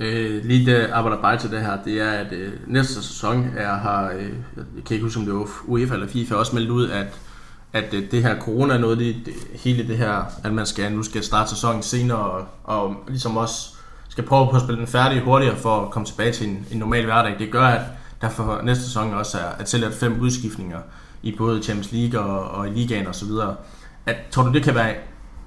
Øh, lige det arbejder bare til det her, det er, at øh, næste sæson er, har, øh, jeg kan ikke huske om det var UEFA eller FIFA, også meldt ud, at at øh, det her corona er noget, det, det, hele det her, at man skal, nu skal starte sæsonen senere, og, og ligesom også skal prøve på at spille den færdig hurtigere for at komme tilbage til en, en normal hverdag. Det gør, at der for næste sæson også er, at tilladt fem udskiftninger i både Champions League og, og i ligaen osv. At, tror du, det kan være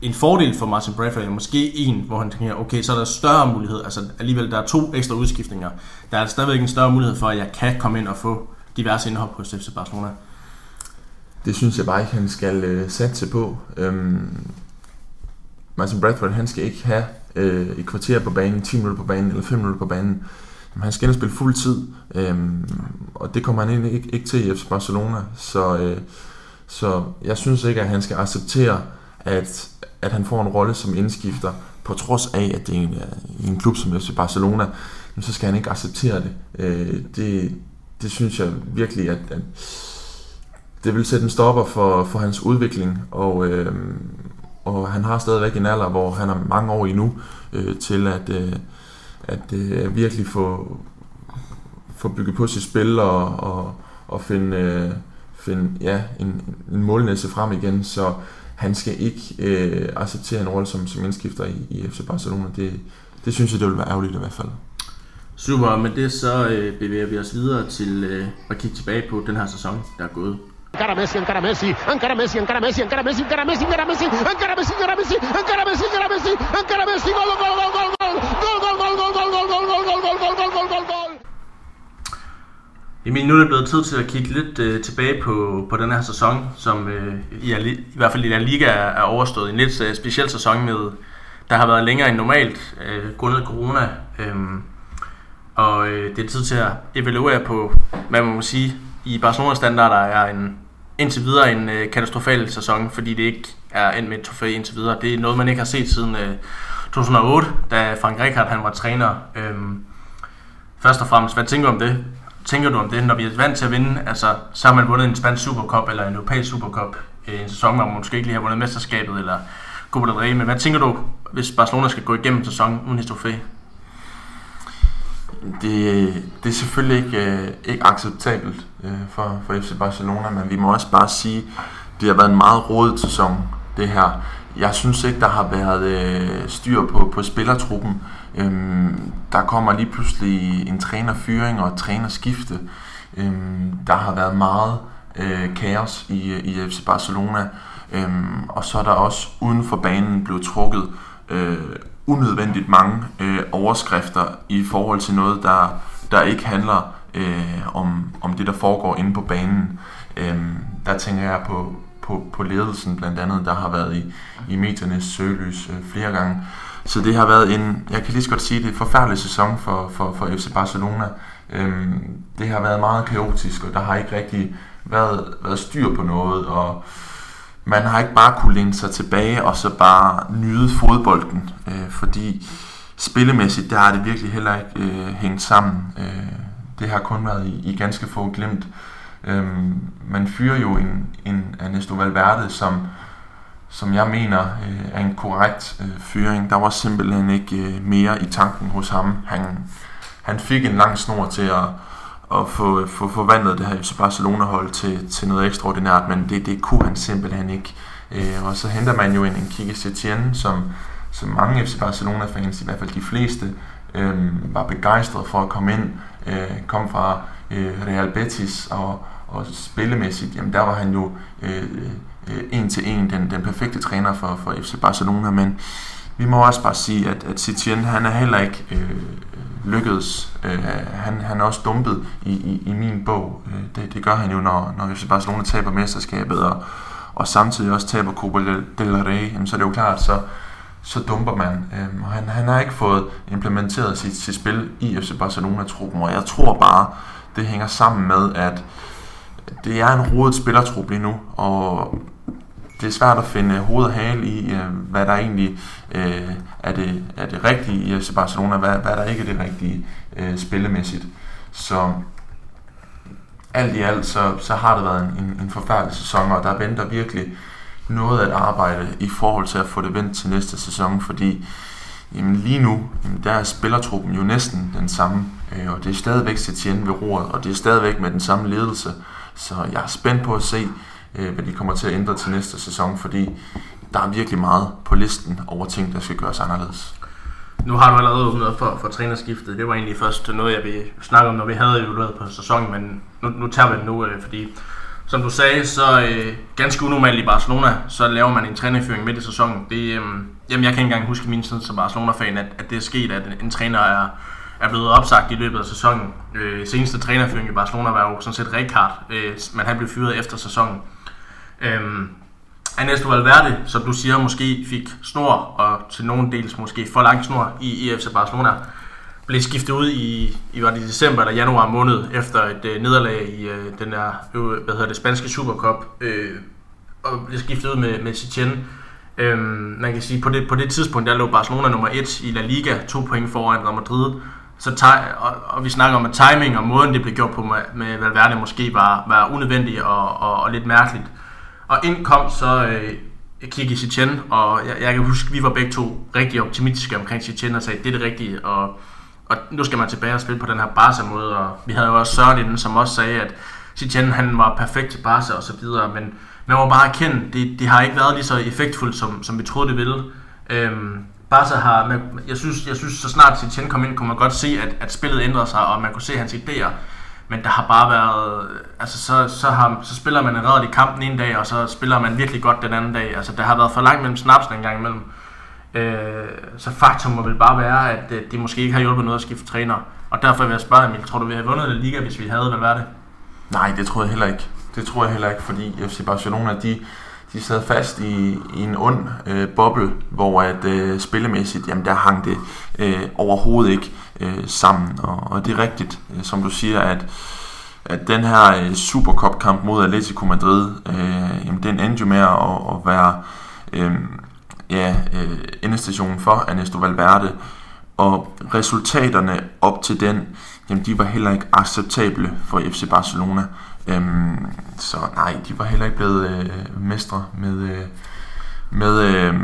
en fordel for Martin Bradford, eller måske en, hvor han tænker, okay, så er der større mulighed, altså alligevel der er to ekstra udskiftninger. Der er stadigvæk en større mulighed for, at jeg kan komme ind og få diverse indhop på FC Barcelona. Det synes jeg bare ikke, han skal øh, satse på. Øhm, Martin Bradford, han skal ikke have øh, et kvarter på banen, 10 minutter på banen eller 5 minutter på banen. Jamen, han skal ind og spille fuld tid, øh, og det kommer han egentlig ikke, ikke til i FC Barcelona. Så, øh, så jeg synes ikke, at han skal acceptere, at, at han får en rolle som indskifter, på trods af, at det er en, øh, en klub som FC Barcelona, så skal han ikke acceptere det. Øh, det, det synes jeg virkelig, at, at det vil sætte en stopper for, for hans udvikling, og, øh, og han har stadigvæk en alder, hvor han har mange år endnu øh, til at, øh, at øh, virkelig få, få bygget på sit spil og, og, og finde, øh, finde ja, en, en målnæse frem igen, så han skal ikke øh, acceptere en rolle som, som indskifter i, i FC Barcelona. Det, det synes jeg, det vil være ærgerligt i hvert fald. Super, med det så øh, bevæger vi os videre til øh, at kigge tilbage på den her sæson, der er gået. Encara Messi, encara Messi, encara Messi, encara Messi, encara Messi, encara Messi, encara Messi, encara Messi, encara Messi, encara Messi, encara Messi, encara Messi, gol, gol, gol, gol, gol, gol, gol, gol, gol, gol, gol, gol, gol, gol, gol, gol, gol, gol, gol. Emil, nu er det blevet tid til at kigge lidt øh, tilbage på, på den her sæson, som øh, i, i hvert fald i La Liga er, er overstået. En lidt øh, speciel sæson med, der har været længere end normalt, øh, grundet corona. Øh, og øh, det er tid til at evaluere på, hvad man må sige, i Barcelona-standarder er en, indtil videre en øh, katastrofal sæson, fordi det ikke er endt med et trofæ indtil videre. Det er noget, man ikke har set siden øh, 2008, da Frank Rijkaard han var træner. Øh, først og fremmest, hvad tænker du om det? Tænker du om det, når vi er vant til at vinde? Altså, så har man vundet en spansk supercup eller en europæisk supercup øh, en sæson, hvor man måske ikke lige har vundet mesterskabet eller Copa del Rey. Men hvad tænker du, hvis Barcelona skal gå igennem sæsonen uden et trofæ? det, det er selvfølgelig ikke, øh, ikke acceptabelt øh, for, for FC Barcelona, men vi må også bare sige, det har været en meget rodet sæson, det her. Jeg synes ikke, der har været øh, styr på, på spillertruppen. Øhm, der kommer lige pludselig en trænerfyring og et trænerskifte. Øhm, der har været meget øh, kaos i, i FC Barcelona. Øhm, og så er der også uden for banen blevet trukket øh, unødvendigt mange øh, overskrifter i forhold til noget, der, der ikke handler øh, om, om det, der foregår inde på banen. Øh, der tænker jeg på, på, på ledelsen blandt andet, der har været i, i mediernes søgelys øh, flere gange. Så det har været en, jeg kan lige så godt sige det, forfærdelig sæson for, for, for FC Barcelona. Øhm, det har været meget kaotisk, og der har ikke rigtig været, været styr på noget, og man har ikke bare kunne læne sig tilbage og så bare nyde fodbolden, øh, fordi spillemæssigt, der har det virkelig heller ikke øh, hængt sammen. Øh, det har kun været i, i ganske få glemt. Øh, Øhm, man fyrer jo en, en Ernesto Valverde, som, som jeg mener øh, er en korrekt øh, fyring. Der var simpelthen ikke øh, mere i tanken hos ham. Han, han fik en lang snor til at at få, få forvandlet det her FC Barcelona-hold til, til noget ekstraordinært, men det, det kunne han simpelthen ikke. Øh, og så henter man jo en, en Kike Setien, som, som mange FC Barcelona-fans, i hvert fald de fleste, øh, var begejstret for at komme ind. Øh, kom fra øh, Real Betis, og, og spillemæssigt, jamen der var han jo øh, øh, en til en den, den perfekte træner for, for FC Barcelona, men vi må også bare sige, at, at Setien, han er heller ikke øh, lykkedes. Øh, han, han er også dumpet i, i, i min bog. Øh, det, det gør han jo, når, når FC Barcelona taber mesterskabet, og, og samtidig også taber Copa del Rey, jamen, så er det jo klart, så, så dumper man. Øh, og han, han har ikke fået implementeret sit, sit spil i FC Barcelona-truppen, og jeg tror bare, det hænger sammen med, at det er en rodet spillertrup lige nu, og det er svært at finde hoved og hale i, øh, hvad der egentlig øh, er, det, er det rigtige i FC Barcelona, hvad, hvad der ikke er det rigtige øh, spillemæssigt. Så alt i alt, så, så har det været en, en, en forfærdelig sæson, og der venter virkelig noget at arbejde i forhold til at få det vendt til næste sæson, fordi jamen lige nu, jamen der er spillertruppen jo næsten den samme, øh, og det er stadigvæk Setien ved roret, og det er stadigvæk med den samme ledelse. Så jeg er spændt på at se, øh, hvad de kommer til at ændre til næste sæson, fordi der er virkelig meget på listen over ting, der skal gøres anderledes. Nu har du allerede åbnet for, for trænerskiftet. Det var egentlig først noget, jeg ville snakke om, når vi havde evalueret på sæsonen, men nu, nu tager vi det nu, øh, fordi som du sagde, så øh, ganske unormalt i Barcelona, så laver man en trænerføring midt i sæsonen. Det, øh, jamen, jeg kan ikke engang huske min tid som Barcelona-fan, at, at det er sket, at en, en træner er, er blevet opsagt i løbet af sæsonen. Øh, seneste trænerføring i Barcelona var jo sådan set Rijkaard, øh, men han blev fyret efter sæsonen. Øh, Ernesto Valverde, som du siger, måske fik snor, og til nogen dels måske for lang snor i, EFC FC Barcelona, blev skiftet ud i, i var det december eller januar måned efter et øh, nederlag i øh, den der, øh, hvad hedder det, spanske Supercup, øh, og blev skiftet ud med, med Setien. Øhm, man kan sige, på det, på det tidspunkt, der lå Barcelona nummer 1 i La Liga, to point foran Real Madrid så ti- og, og, vi snakker om, at timing og måden, det blev gjort på med, med Valverde, måske var, var unødvendigt og, og, og lidt mærkeligt. Og ind kom så øh, Kiki Setien, og jeg, jeg kan huske, vi var begge to rigtig optimistiske omkring Setien og sagde, det er det rigtige, og, og nu skal man tilbage og spille på den her Barca-måde, og vi havde jo også Søren inden, som også sagde, at Setien han var perfekt til Barca og så videre, men man må bare erkende, det, det har ikke været lige så effektfuldt, som, som vi troede det ville. Øhm, Barca har, jeg synes, jeg synes så snart Setien kom ind, kunne man godt se, at, at spillet ændrede sig, og man kunne se hans idéer. Men der har bare været, altså så, så, har, så spiller man en redelig kamp den ene dag, og så spiller man virkelig godt den anden dag. Altså der har været for langt mellem snapsen en gang imellem. Øh, så faktum må vel bare være, at øh, det måske ikke har hjulpet noget at skifte træner. Og derfor vil jeg spørge Emil, tror du vi havde vundet den liga, hvis vi havde, hvad var det? Nej, det tror jeg heller ikke. Det tror jeg heller ikke, fordi FC Barcelona, de, de sad fast i, i en ond øh, boble, hvor at øh, spillemæssigt, jamen der hang det øh, overhovedet ikke øh, sammen. Og, og det er rigtigt, øh, som du siger, at, at den her øh, Supercup-kamp mod Atletico Madrid, øh, jamen den endte jo med at, at være øh, ja, øh, endestationen for Ernesto Valverde. Og resultaterne op til den, jamen de var heller ikke acceptable for FC Barcelona. Øhm, så nej, de var heller ikke blevet øh, mestre med, øh, med øh,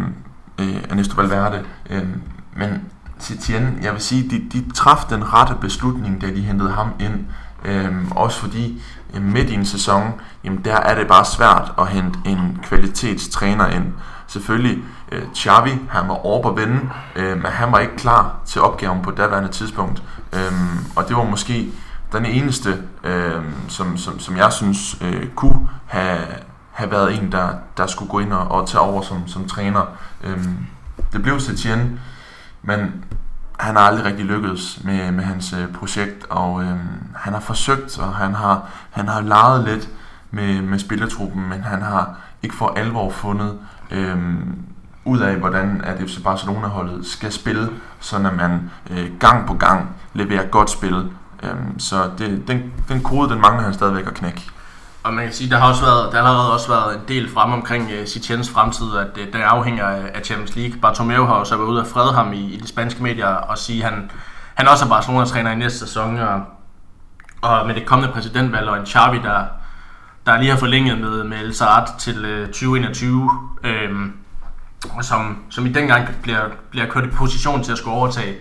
øh, Ernesto Valverde. Øhm, men Setien, jeg vil sige, de, de traf den rette beslutning, da de hentede ham ind. Øhm, også fordi øh, midt i en sæson, jamen der er det bare svært at hente en kvalitetstræner ind. Selvfølgelig, øh, Xavi, han var over på vende, øh, men han var ikke klar til opgaven på daværende tidspunkt. Øhm, og det var måske den eneste, øh, som, som, som jeg synes øh, kunne have, have været en, der, der skulle gå ind og, og tage over som, som træner. Øh, det blev Setien, men han har aldrig rigtig lykkedes med, med hans øh, projekt, og øh, han har forsøgt, og han har, han har leget lidt med, med spillertruppen, men han har ikke for alvor fundet øh, ud af, hvordan at FC Barcelona-holdet skal spille, så når man øh, gang på gang leverer godt spil, Øhm, så det, den, den kode, den mangler han stadigvæk at knække. Og man kan sige, der har også været, der har allerede også været en del frem omkring øh, uh, Sitiens fremtid, at uh, den afhænger af Champions League. Bartomeu har også været ude og frede ham i, i de spanske medier og sige, at han, han også er Barcelona-træner i næste sæson. Og, og med det kommende præsidentvalg og en Xavi, der, der lige har forlænget med, med El Saad til øh, uh, 2021, øhm, som, som i dengang bliver, bliver kørt i position til at skulle overtage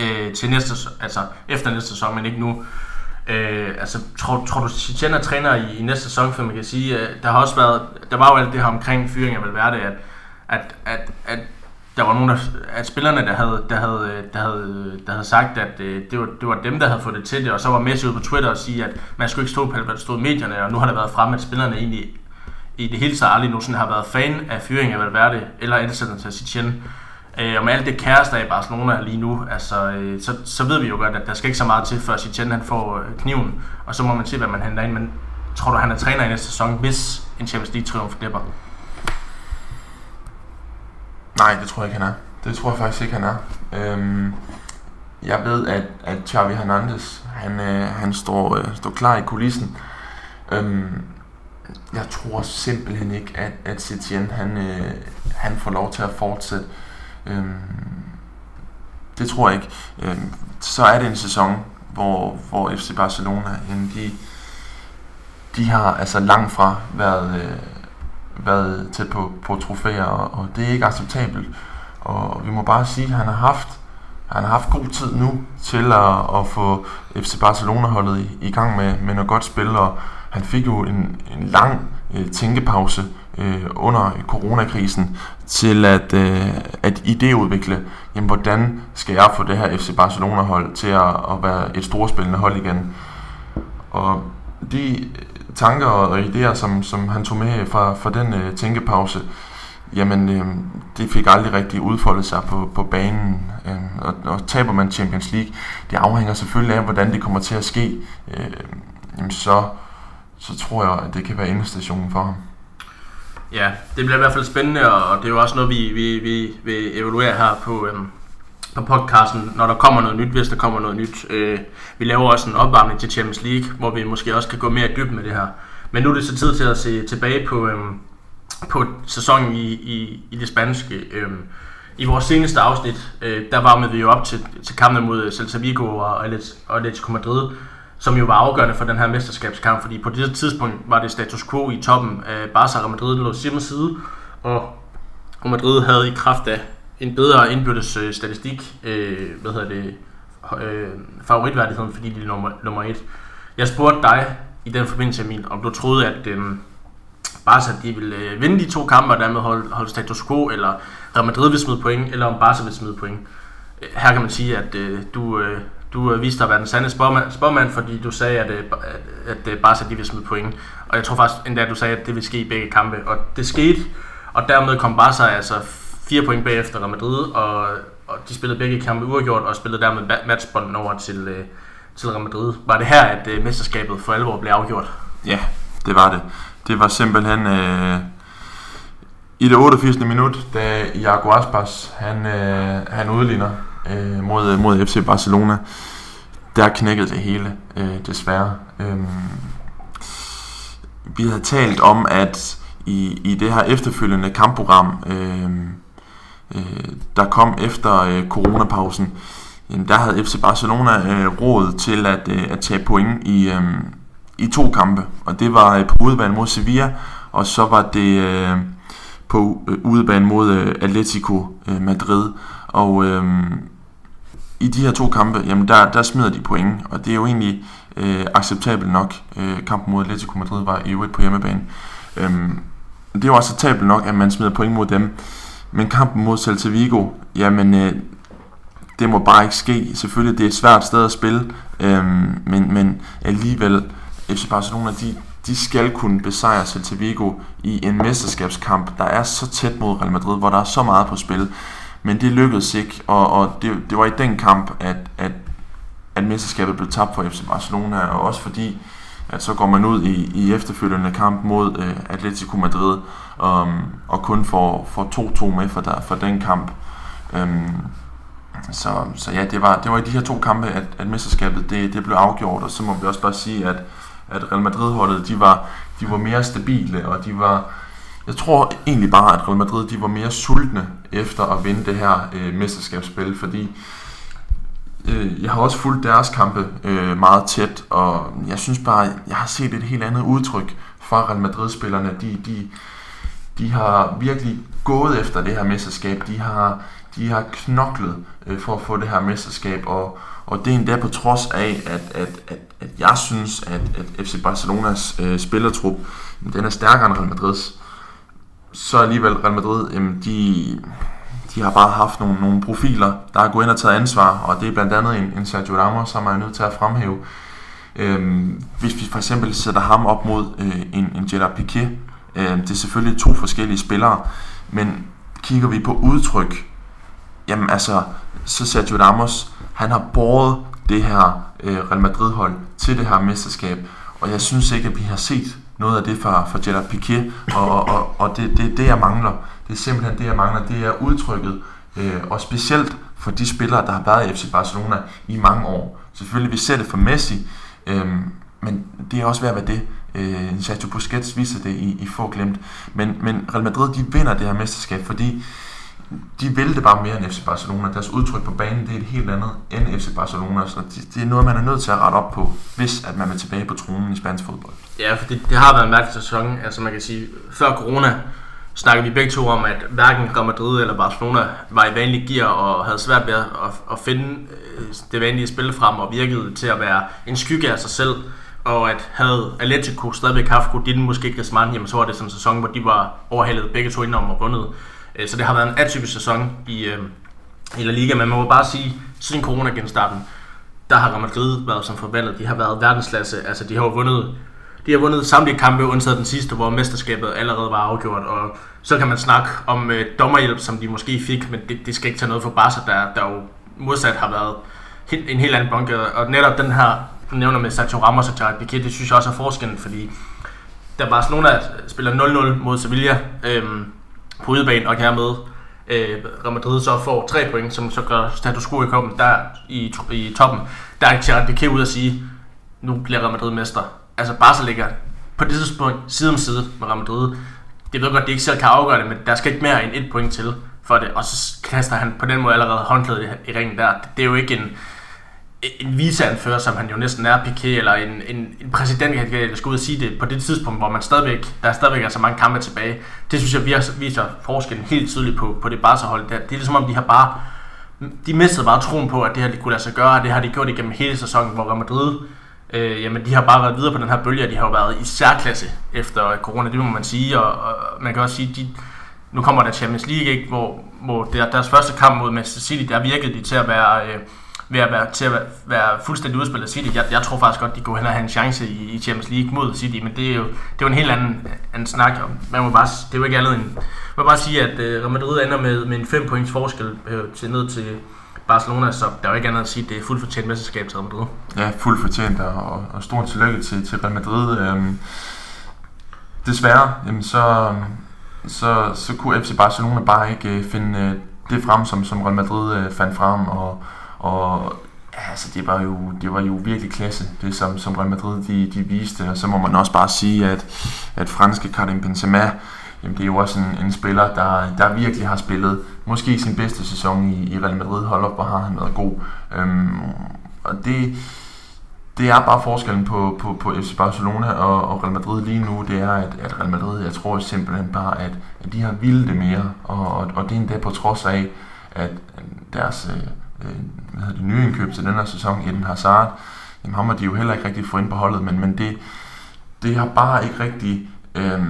øh, til næste, altså efter næste sæson, men ikke nu. Øh, altså, tror, tror du, Chichen er træner i, i næste sæson, for man kan sige, at der har også været, der var jo alt det her omkring fyring af Valverde, at, at, at, at der var nogle af at spillerne, der havde, der havde, øh, der havde, der havde sagt, at øh, det, var, det var dem, der havde fået det til det, og så var Messi ude på Twitter og sige, at man skulle ikke stå på, hvad der stod i medierne, og nu har det været frem, at spillerne egentlig i det hele taget aldrig nogensinde har været fan af fyring af Valverde, eller ansættelse af Chichen. Øh, og med alt det kaos, i Barcelona lige nu, altså, øh, så, så ved vi jo godt, at der skal ikke så meget til, før Chichen han får øh, kniven, og så må man se, hvad man henter ind. Men tror du, han er træner i næste sæson, hvis en Champions League triumf glipper? Nej, det tror jeg ikke, han er. Det tror jeg faktisk ikke, han er. Øhm, jeg ved, at, at Xavi Hernandez, han, øh, han står, øh, står klar i kulissen. Øhm, jeg tror simpelthen ikke, at, at Setien, han, øh, han får lov til at fortsætte. Øhm, det tror jeg ikke. Øhm, så er det en sæson, hvor, hvor FC Barcelona, jamen de, de har altså langt fra været, øh, været tæt på, på trofæer, og, og det er ikke acceptabelt. Og vi må bare sige, at han har haft han har haft god tid nu til at, at få FC Barcelona-holdet i, i gang med, med noget godt spil, og han fik jo en, en lang øh, tænkepause øh, under coronakrisen til at, øh, at idéudvikle, jamen, hvordan skal jeg få det her FC Barcelona-hold til at, at være et storspillende hold igen. Og de tanker og idéer, som, som han tog med fra, fra den øh, tænkepause, jamen øh, det fik aldrig rigtig udfoldet sig på, på banen. Øh, og, og taber man Champions League, det afhænger selvfølgelig af, hvordan det kommer til at ske. Øh, jamen så, så tror jeg, at det kan være endestationen for ham. Ja, det bliver i hvert fald spændende, og det er jo også noget, vi, vi, vi vil evaluere her på, øhm, på podcasten, når der kommer noget nyt, hvis der kommer noget nyt. Øh, vi laver også en opvarmning til Champions League, hvor vi måske også kan gå mere i dybden med det her. Men nu er det så tid til at se tilbage på, øhm, på sæsonen i, i, i det spanske. Øhm, I vores seneste afsnit, øh, der varmede vi jo op til, til kampen mod øh, Celta Vigo og Atletico Madrid, som jo var afgørende for den her mesterskabskamp, fordi på det tidspunkt var det status quo i toppen af Barca og Madrid lå samme side, og Madrid havde i kraft af en bedre indbyrdes øh, statistik, øh, hvad hedder det, øh, favoritværdigheden, fordi de er nummer, nummer et. Jeg spurgte dig i den forbindelse, Emil, om du troede, at øh, Barca de ville øh, vinde de to kampe og dermed holde, holde status quo, eller Real Madrid vil smide point, eller om Barca vil smide point. Øh, her kan man sige, at øh, du, øh, du øh, viste dig at være den sande spormand, spormand fordi du sagde, at, øh, at, at øh, Barca de vil smide point. Og jeg tror faktisk endda, at du sagde, at det ville ske i begge kampe. Og det skete, og dermed kom Barca altså fire point bagefter Real Madrid, og, og de spillede begge kampe uafgjort, og spillede dermed matchbolden over til, øh, til Real Madrid. Var det her, at øh, mesterskabet for alvor blev afgjort? Ja, det var det. Det var simpelthen øh, i det 88. minut, da Iago Aspas han, øh, han udligner øh, mod, mod FC Barcelona. Der knækkede det hele, øh, desværre. Øh, vi havde talt om, at i, i det her efterfølgende kampprogram, øh, øh, der kom efter øh, coronapausen, jamen der havde FC Barcelona øh, råd til at, øh, at tage point i, øh, i to kampe. Og det var øh, på udebane mod Sevilla, og så var det øh, på øh, udebane mod øh, Atletico øh, Madrid. Og øh, i de her to kampe, jamen der, der smider de point, og det er jo egentlig øh, acceptabelt nok. Øh, kampen mod Atletico Madrid var i øvrigt på hjemmebane. Øh, det er jo acceptabelt nok, at man smider point mod dem. Men kampen mod Celta Vigo, jamen øh, det må bare ikke ske. Selvfølgelig, det er et svært sted at spille, øh, men, men alligevel, FC Barcelona, de, de skal kunne besejre Celta Vigo i en mesterskabskamp, der er så tæt mod Real Madrid, hvor der er så meget på spil. Men det lykkedes ikke, og, og det, det var i den kamp, at, at, at mesterskabet blev tabt for FC Barcelona, og også fordi, at så går man ud i, i efterfølgende kamp mod øh, Atletico Madrid, um, og kun får, får 2-2 med for, der, for den kamp. Um, så, så ja, det var, det var i de her to kampe, at, at mesterskabet det, det blev afgjort, og så må vi også bare sige, at, at Real Madrid-holdet, de var, de var mere stabile, og de var, jeg tror egentlig bare, at Real Madrid de var mere sultne efter at vinde det her øh, mesterskabsspil, fordi øh, jeg har også fulgt deres kampe øh, meget tæt, og jeg synes bare, jeg har set et helt andet udtryk fra Real Madrid-spillerne. De, de, de har virkelig gået efter det her mesterskab. De har, de har knoklet øh, for at få det her mesterskab, og, og det er endda på trods af, at, at, at, at jeg synes, at, at FC Barcelonas øh, spillertrup, den er stærkere end Real Madrids. Så alligevel Real Madrid, jamen, de, de har bare haft nogle, nogle profiler, der har gået ind og taget ansvar, og det er blandt andet en, en Sergio Ramos, som er nødt til at fremhæve. Øhm, hvis vi for eksempel sætter ham op mod øh, en, en Gerard Piqué, øh, det er selvfølgelig to forskellige spillere, men kigger vi på udtryk, jamen altså, så Sergio Ramos, han har båret det her øh, Real Madrid-hold til det her mesterskab, og jeg synes ikke, at vi har set noget af det fra, fra Gerard Piqué, og, og, og, og det, det er det, jeg mangler. Det er simpelthen det, jeg mangler. Det er udtrykket, øh, og specielt for de spillere, der har været i FC Barcelona i mange år. Selvfølgelig, vi ser det for Messi, øh, men det er også ved at være det. Øh, Sergio Busquets viser det i, i få glemt. Men, men Real Madrid, de vinder det her mesterskab, fordi de vil det bare mere end FC Barcelona. Deres udtryk på banen, det er et helt andet end FC Barcelona. Så det, det er noget, man er nødt til at rette op på, hvis at man vil tilbage på tronen i spansk fodbold. Ja, for det, det har været en mærkelig sæson. Altså man kan sige, før corona snakkede vi begge to om, at hverken Real Madrid eller Barcelona var i vanlig gear og havde svært ved at, at, at finde øh, det vanlige spil frem og virkede til at være en skygge af sig selv. Og at havde Atletico stadigvæk haft Godin, måske Griezmann, jamen så var det sådan en sæson, hvor de var overhalet begge to indenom og vundet. Øh, så det har været en atypisk sæson i, øh, i La Liga, men man må bare sige, siden corona-genstarten, der har Real Madrid været som forventet. De har været verdensklasse, altså de har jo vundet de har vundet samtlige kampe, undtaget den sidste, hvor mesterskabet allerede var afgjort. Og så kan man snakke om øh, dommerhjælp, som de måske fik, men det, det skal ikke tage noget for Barca, der, der jo modsat har været en helt anden bunker. Og netop den her, du nævner med Sergio Ramos og Gerard Piqué, det synes jeg også er forskellen, fordi der Barcelona spiller 0-0 mod Sevilla øhm, på udebane, og hermed øh, Real Madrid så får 3 point, som så gør status quo i, koppen, der i, i toppen. Der er Gerard Piqué ud at sige, nu bliver Real Madrid mester altså Barca ligger på det tidspunkt side om side med Real Madrid. Det ved godt, at de ikke selv kan afgøre det, men der skal ikke mere end et point til, for det, og så kaster han på den måde allerede håndklædet i, i ringen der. Det er jo ikke en, en viceanfører, som han jo næsten er, Piqué, eller en, en, en præsidentkandidat, der skal ud og sige det på det tidspunkt, hvor man stadigvæk, der er stadigvæk er så mange kampe tilbage. Det synes jeg viser, viser forskellen helt tydeligt på, på det Barca-hold. Det, det er ligesom om, de har bare, de mistede bare troen på, at det her de kunne lade sig gøre, og det har de gjort igennem hele sæsonen, hvor Real Madrid, øh, jamen de har bare været videre på den her bølge, og de har jo været i særklasse efter corona, det må man sige, og, og man kan også sige, de, nu kommer der Champions League, ikke, hvor, hvor der, deres første kamp mod Manchester City, der virkede de til at være... Øh, ved at være, til at være fuldstændig udspillet City. Jeg, jeg tror faktisk godt, de kunne hen og have en chance i, i Champions League mod City, men det er jo, det er jo en helt anden, anden snak. Man må bare, det er jo ikke andet end... Man må bare sige, at øh, Real Madrid ender med, med en 5 points forskel øh, til ned til Barcelona, så der er jo ikke andet at sige, at det er fuldt fortjent mesterskab til Real Madrid. Ja, fuldt fortjent, og, og stort tillykke til, til Real Madrid. Øhm, desværre, jamen så, så, så kunne FC Barcelona bare ikke øh, finde øh, det frem, som, som Real Madrid øh, fandt frem, og og altså, det var jo, det var jo virkelig klasse, det som, som Real Madrid de, de viste. Og så må man også bare sige, at, at franske Karim Benzema, jamen det er jo også en, en spiller, der, der virkelig har spillet måske sin bedste sæson i, i Real Madrid. Hold op, hvor har han været god. Øhm, og det, det er bare forskellen på, på, på FC Barcelona og, og Real Madrid lige nu, det er, at, at Real Madrid, jeg tror simpelthen bare, at, at de har vildt det mere, og, og, og det er endda på trods af, at deres øh, Øh, hvad hedder det, nye indkøb til den her sæson, Eden Hazard, jamen ham har de jo heller ikke rigtig fået ind på holdet, men, men det, det har bare ikke rigtig øh,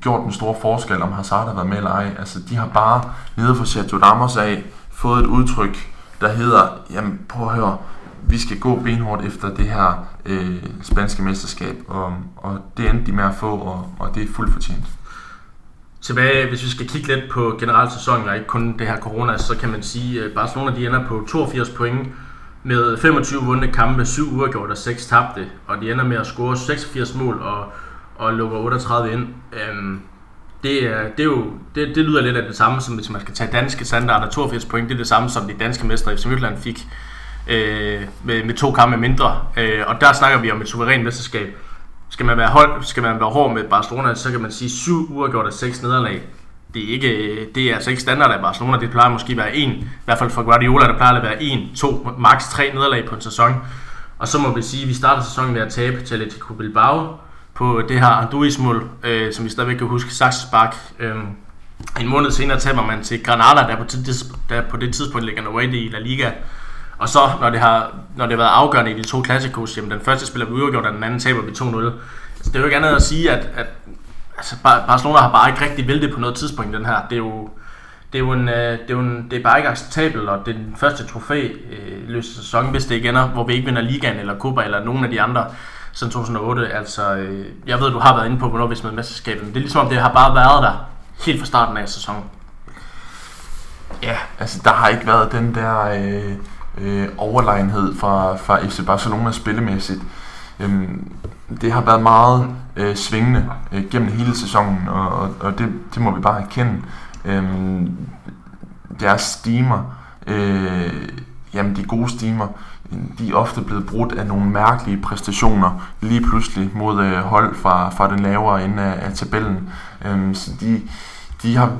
gjort den store forskel, om Hazard har været med eller ej. Altså, de har bare nede for Sergio Ramos af fået et udtryk, der hedder, jamen prøv at høre, vi skal gå benhårdt efter det her øh, spanske mesterskab, og, og det endte de med at få, og, og det er fuldt fortjent tilbage, hvis vi skal kigge lidt på generelt sæsonen, og ikke kun det her corona, så kan man sige, at Barcelona de ender på 82 point med 25 vundne kampe, 7 uafgjort og 6 tabte, og de ender med at score 86 mål og, og lukker 38 ind. Øhm, det, er, det, er jo, det, det lyder lidt af det samme, som hvis man skal tage danske standarder. 82 point, det er det samme som de danske mestre FC Midtjylland fik øh, med, med to kampe mindre. Øh, og der snakker vi om et suverænt mesterskab skal man være, hold, skal man være hård med Barcelona, så kan man sige 7 uger af 6 nederlag. Det er, ikke, øh, det er altså ikke standard af Barcelona. Det plejer måske at være en, i hvert fald for Guardiola, der plejer at være en, to, max tre nederlag på en sæson. Og så må vi sige, at vi starter sæsonen med at tabe til Atletico Bilbao på det her Anduis-mål, øh, som vi stadigvæk kan huske, Saxspark. Øh, en måned senere taber man til Granada, der på, der på det tidspunkt ligger away i La Liga. Og så, når det har, når det har været afgørende i de to klassikos, jamen den første spiller vi uafgjort, og den anden taber vi 2-0. Altså, det er jo ikke andet at sige, at, at altså, Barcelona har bare ikke rigtig væltet på noget tidspunkt den her. Det er jo, det er jo, en, øh, det er jo en, det er bare ikke acceptabelt, og det er den første trofæ øh, løse sæson, hvis det ikke ender, hvor vi ikke vinder ligaen eller Copa eller nogen af de andre siden 2008. Altså, øh, jeg ved, du har været inde på, hvornår vi smed mesterskabet, men det er ligesom om, det har bare været der helt fra starten af sæsonen. Ja, altså der har ikke været den der... Øh øh, overlegenhed fra, fra FC Barcelona spillemæssigt. Øhm, det har været meget øh, svingende øh, gennem hele sæsonen, og, og, og det, det må vi bare erkende. Øhm, deres steamer, øh, jamen de gode steamer, de er ofte blevet brudt af nogle mærkelige præstationer lige pludselig mod øh, hold fra, fra den lavere ende af, af tabellen. Øhm, så de, de har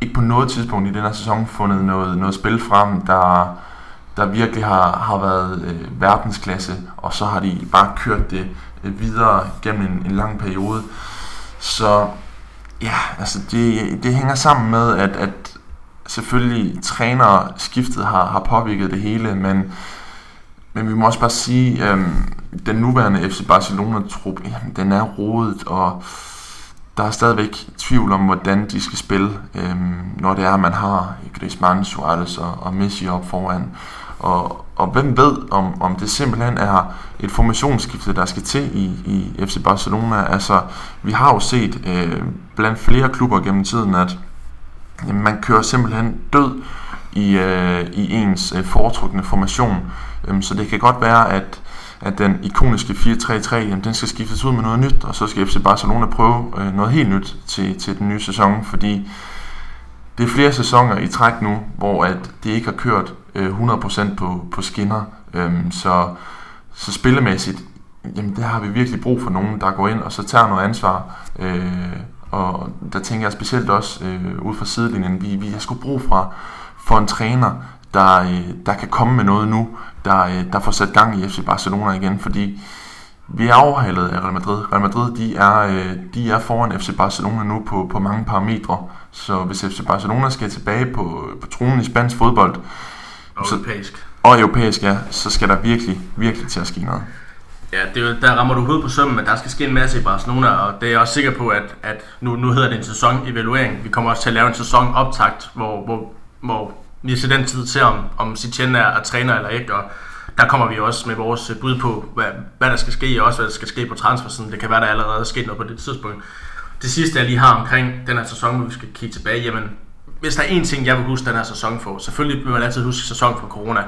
ikke på noget tidspunkt i den her sæson fundet noget, noget spil frem, der, der virkelig har, har været øh, verdensklasse, og så har de bare kørt det øh, videre gennem en, en lang periode. Så ja, altså det, det hænger sammen med, at, at selvfølgelig trænerskiftet har, har påvirket det hele, men, men vi må også bare sige, at øh, den nuværende FC Barcelona-trup, den er rodet, og der er stadigvæk tvivl om, hvordan de skal spille, øh, når det er, at man har Griezmann, Suarez og, og Messi op foran. Og, og hvem ved, om, om det simpelthen er et formationsskifte, der skal til i, i FC Barcelona. Altså, vi har jo set øh, blandt flere klubber gennem tiden, at jamen, man kører simpelthen død i, øh, i ens øh, foretrukne formation. Øhm, så det kan godt være, at, at den ikoniske 4-3-3, jamen, den skal skiftes ud med noget nyt, og så skal FC Barcelona prøve øh, noget helt nyt til, til den nye sæson, fordi det er flere sæsoner i træk nu, hvor at det ikke har kørt øh, 100% på, på skinner. Øhm, så, så spillemæssigt, jamen der har vi virkelig brug for nogen, der går ind og så tager noget ansvar. Øh, og der tænker jeg specielt også øh, ud fra sidelinjen, vi, vi har sgu brug fra for en træner, der, øh, der kan komme med noget nu, der, øh, der får sat gang i FC Barcelona igen, fordi vi er overhalet af Real Madrid. Real Madrid de er, øh, de er foran FC Barcelona nu på, på mange parametre, så hvis FC Barcelona skal tilbage på, på tronen i spansk fodbold, og så, europæisk. Og europæisk, ja, så skal der virkelig, virkelig til at ske noget. Ja, det er, der rammer du hovedet på sømmen, men der skal ske en masse i Barcelona, og det er jeg også sikker på, at, at nu, nu hedder det en sæson-evaluering. Vi kommer også til at lave en sæson-optakt, hvor, hvor, hvor vi til den tid ser, om, om Sitchen er, er træner eller ikke, og der kommer vi også med vores bud på, hvad, hvad der skal ske, og også hvad der skal ske på transfersiden. Det kan være, der allerede er sket noget på det tidspunkt. Det sidste, jeg lige har omkring den her sæson, hvor vi skal kigge tilbage, jamen, hvis der er én ting, jeg vil huske den her sæson for, selvfølgelig vil man altid huske sæson for corona,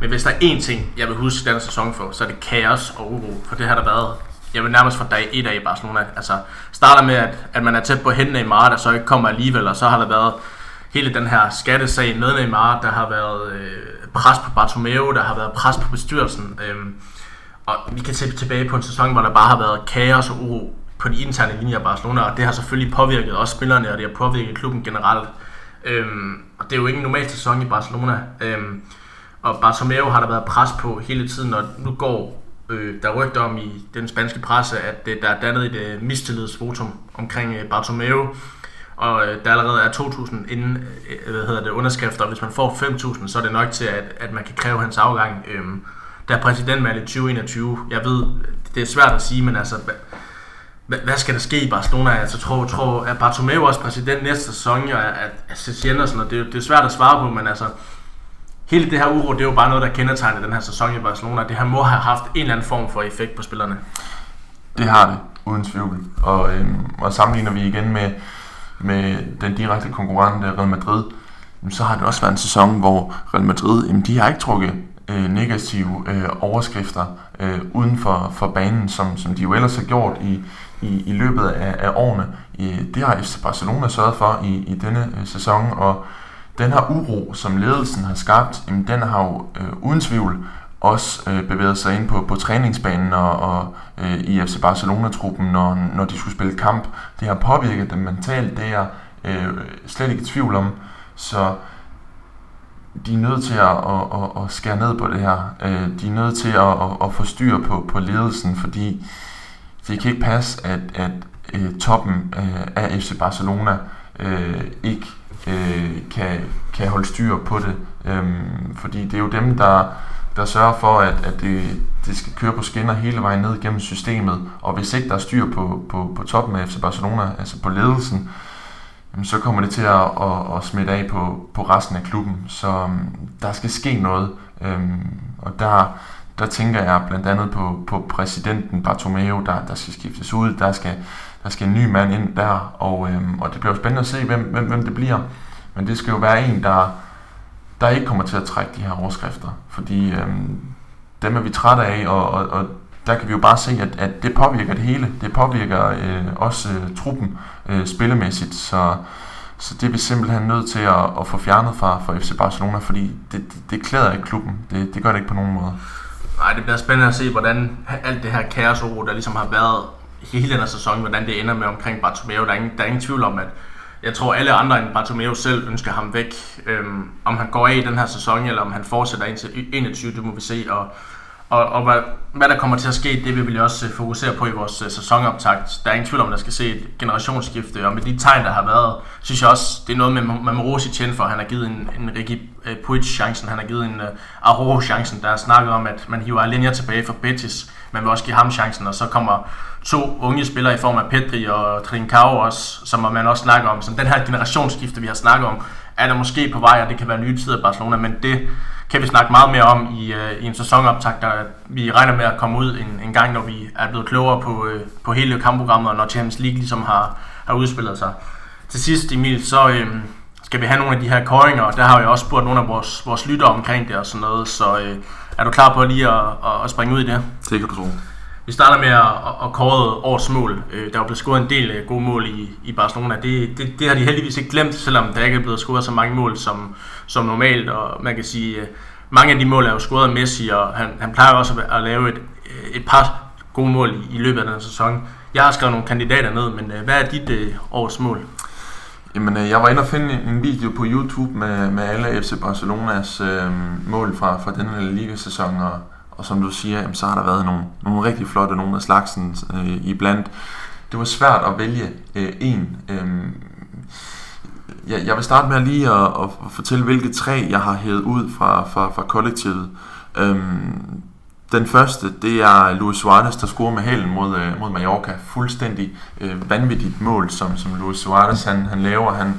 men hvis der er én ting, jeg vil huske den her sæson for, så er det kaos og uro, for det har der været jeg vil nærmest fra dag 1 af i Barcelona. Altså, starter med, at, at man er tæt på hændene i Neymar, der så ikke kommer alligevel, og så har der været hele den her skattesag med Neymar, der har været øh, pres på Bartomeu, der har været pres på bestyrelsen. Øh, og vi kan se tilbage på en sæson, hvor der bare har været kaos og uro på de interne linjer af Barcelona, og det har selvfølgelig påvirket også spillerne, og det har påvirket klubben generelt. Øhm, og det er jo ikke en normal sæson i Barcelona. Øhm, og Bartomeu har der været pres på hele tiden, og nu går øh, der rygter om i den spanske presse, at det, der er dannet et øh, mistillidsvotum omkring øh, Bartomeu, og øh, der allerede er 2.000 inden, øh, hvad hedder det, underskrifter, og hvis man får 5.000, så er det nok til, at, at man kan kræve hans afgang. Øh, der er præsidentvalg i 2021. Jeg ved, det er svært at sige, men altså, hvad, hvad skal der ske i Barcelona? Altså, tror, tror, er Bartomeu også præsident næste sæson, og at, at Setien og sådan noget? Det, det er svært at svare på, men altså, hele det her uro, det er jo bare noget, der kendetegner den her sæson i Barcelona. Det her må have haft en eller anden form for effekt på spillerne. Det har det, uden tvivl. Og, øhm, og sammenligner vi igen med, med den direkte konkurrent øh, Real Madrid, så har det også været en sæson, hvor Real Madrid, jamen, de har ikke trukket øh, negative øh, overskrifter øh, uden for, for banen, som, som de jo ellers har gjort i, i, i løbet af, af årene. Det har FC Barcelona sørget for i, i denne øh, sæson, og den her uro, som ledelsen har skabt, jamen, den har jo øh, uden tvivl også øh, bevæget sig ind på, på træningsbanen og, og øh, i FC Barcelona-truppen, når, når de skulle spille kamp. Det har påvirket dem mentalt, det er jeg øh, slet ikke i tvivl om. Så de er nødt til at, at, at, at skære ned på det her. Øh, de er nødt til at, at, at få styr på, på ledelsen, fordi det kan ikke passe, at, at øh, toppen øh, af FC Barcelona øh, ikke øh, kan, kan holde styr på det. Um, fordi det er jo dem, der, der sørger for, at, at det, det skal køre på skinner hele vejen ned gennem systemet. Og hvis ikke der er styr på, på, på toppen af FC Barcelona, altså på ledelsen, jamen, så kommer det til at, at, at smitte af på, på resten af klubben. Så øhm, der skal ske noget. Um, og der, der tænker jeg blandt andet på, på præsidenten Bartomeu, der, der skal skiftes ud. Der skal, der skal en ny mand ind der. Og, øhm, og det bliver jo spændende at se, hvem, hvem, hvem det bliver. Men det skal jo være en, der, der ikke kommer til at trække de her overskrifter. Fordi øhm, dem er vi trætte af, og, og, og der kan vi jo bare se, at, at det påvirker det hele. Det påvirker øh, også øh, truppen øh, spillemæssigt, så, så det er vi simpelthen nødt til at, at få fjernet fra, fra FC Barcelona, fordi det, det, det klæder ikke klubben. Det, det gør det ikke på nogen måde. Nej, det bliver spændende at se, hvordan alt det her kaos der ligesom har været hele den her sæson, hvordan det ender med omkring Bartomeu. Der er ingen, der er ingen tvivl om, at jeg tror, alle andre end Bartomeu selv ønsker ham væk. Øhm, om han går af i den her sæson, eller om han fortsætter indtil 21, det må vi se. Og og, og hvad, hvad der kommer til at ske, det vil vi også øh, fokusere på i vores uh, sæsonoptakt. Der er ingen tvivl om, at der skal se et generationsskifte, og med de tegn, der har været, synes jeg også, det er noget med, man må for. Han har givet en, en Ricky uh, Puig chancen, han har givet en uh, Arojo chancen. Der er snakket om, at man hiver Alenia tilbage fra Betis. Man vil også give ham chancen, og så kommer to unge spillere i form af Pedri og Trincao også, som man også snakker om. Så den her generationsskifte, vi har snakket om, er der måske på vej, og det kan være nye tider i Barcelona, men det kan vi snakke meget mere om i, øh, i en sæsonoptag, der vi regner med at komme ud en, en gang, når vi er blevet klogere på, øh, på hele kampprogrammet, og når Champions League ligesom har, har udspillet sig. Til sidst, Emil, så øh, skal vi have nogle af de her koringer, og der har jeg også spurgt nogle af vores, vores lyttere omkring det og sådan noget, så øh, er du klar på lige at, at, at springe ud i det? Det kan du tro. Vi starter med at, at kåre årets mål. Øh, der er blevet scoret en del øh, gode mål i, i Barcelona. Det, det, det har de heldigvis ikke glemt, selvom der ikke er blevet scoret så mange mål som, som normalt. Og man kan sige, øh, mange af de mål er jo scoret af Messi, og han, han plejer også at, at lave et, et par gode mål i, i løbet af den sæson. Jeg har skrevet nogle kandidater ned, men hvad er dit øh, mål? Jamen, jeg var inde og finde en video på YouTube med, med alle FC Barcelonas øh, mål fra, fra denne ligasæson, og, og som du siger, jamen, så har der været nogle, nogle rigtig flotte, nogle af slagsen øh, iblandt. Det var svært at vælge øh, en. Øh, jeg, jeg vil starte med lige at, at fortælle, hvilke tre jeg har hævet ud fra, fra, fra kollektivet. Øhm, den første, det er Luis Suarez, der scorer med hælen mod, øh, mod Mallorca. Fuldstændig øh, vanvittigt mål, som, som Luis Suarez han, han laver. Han,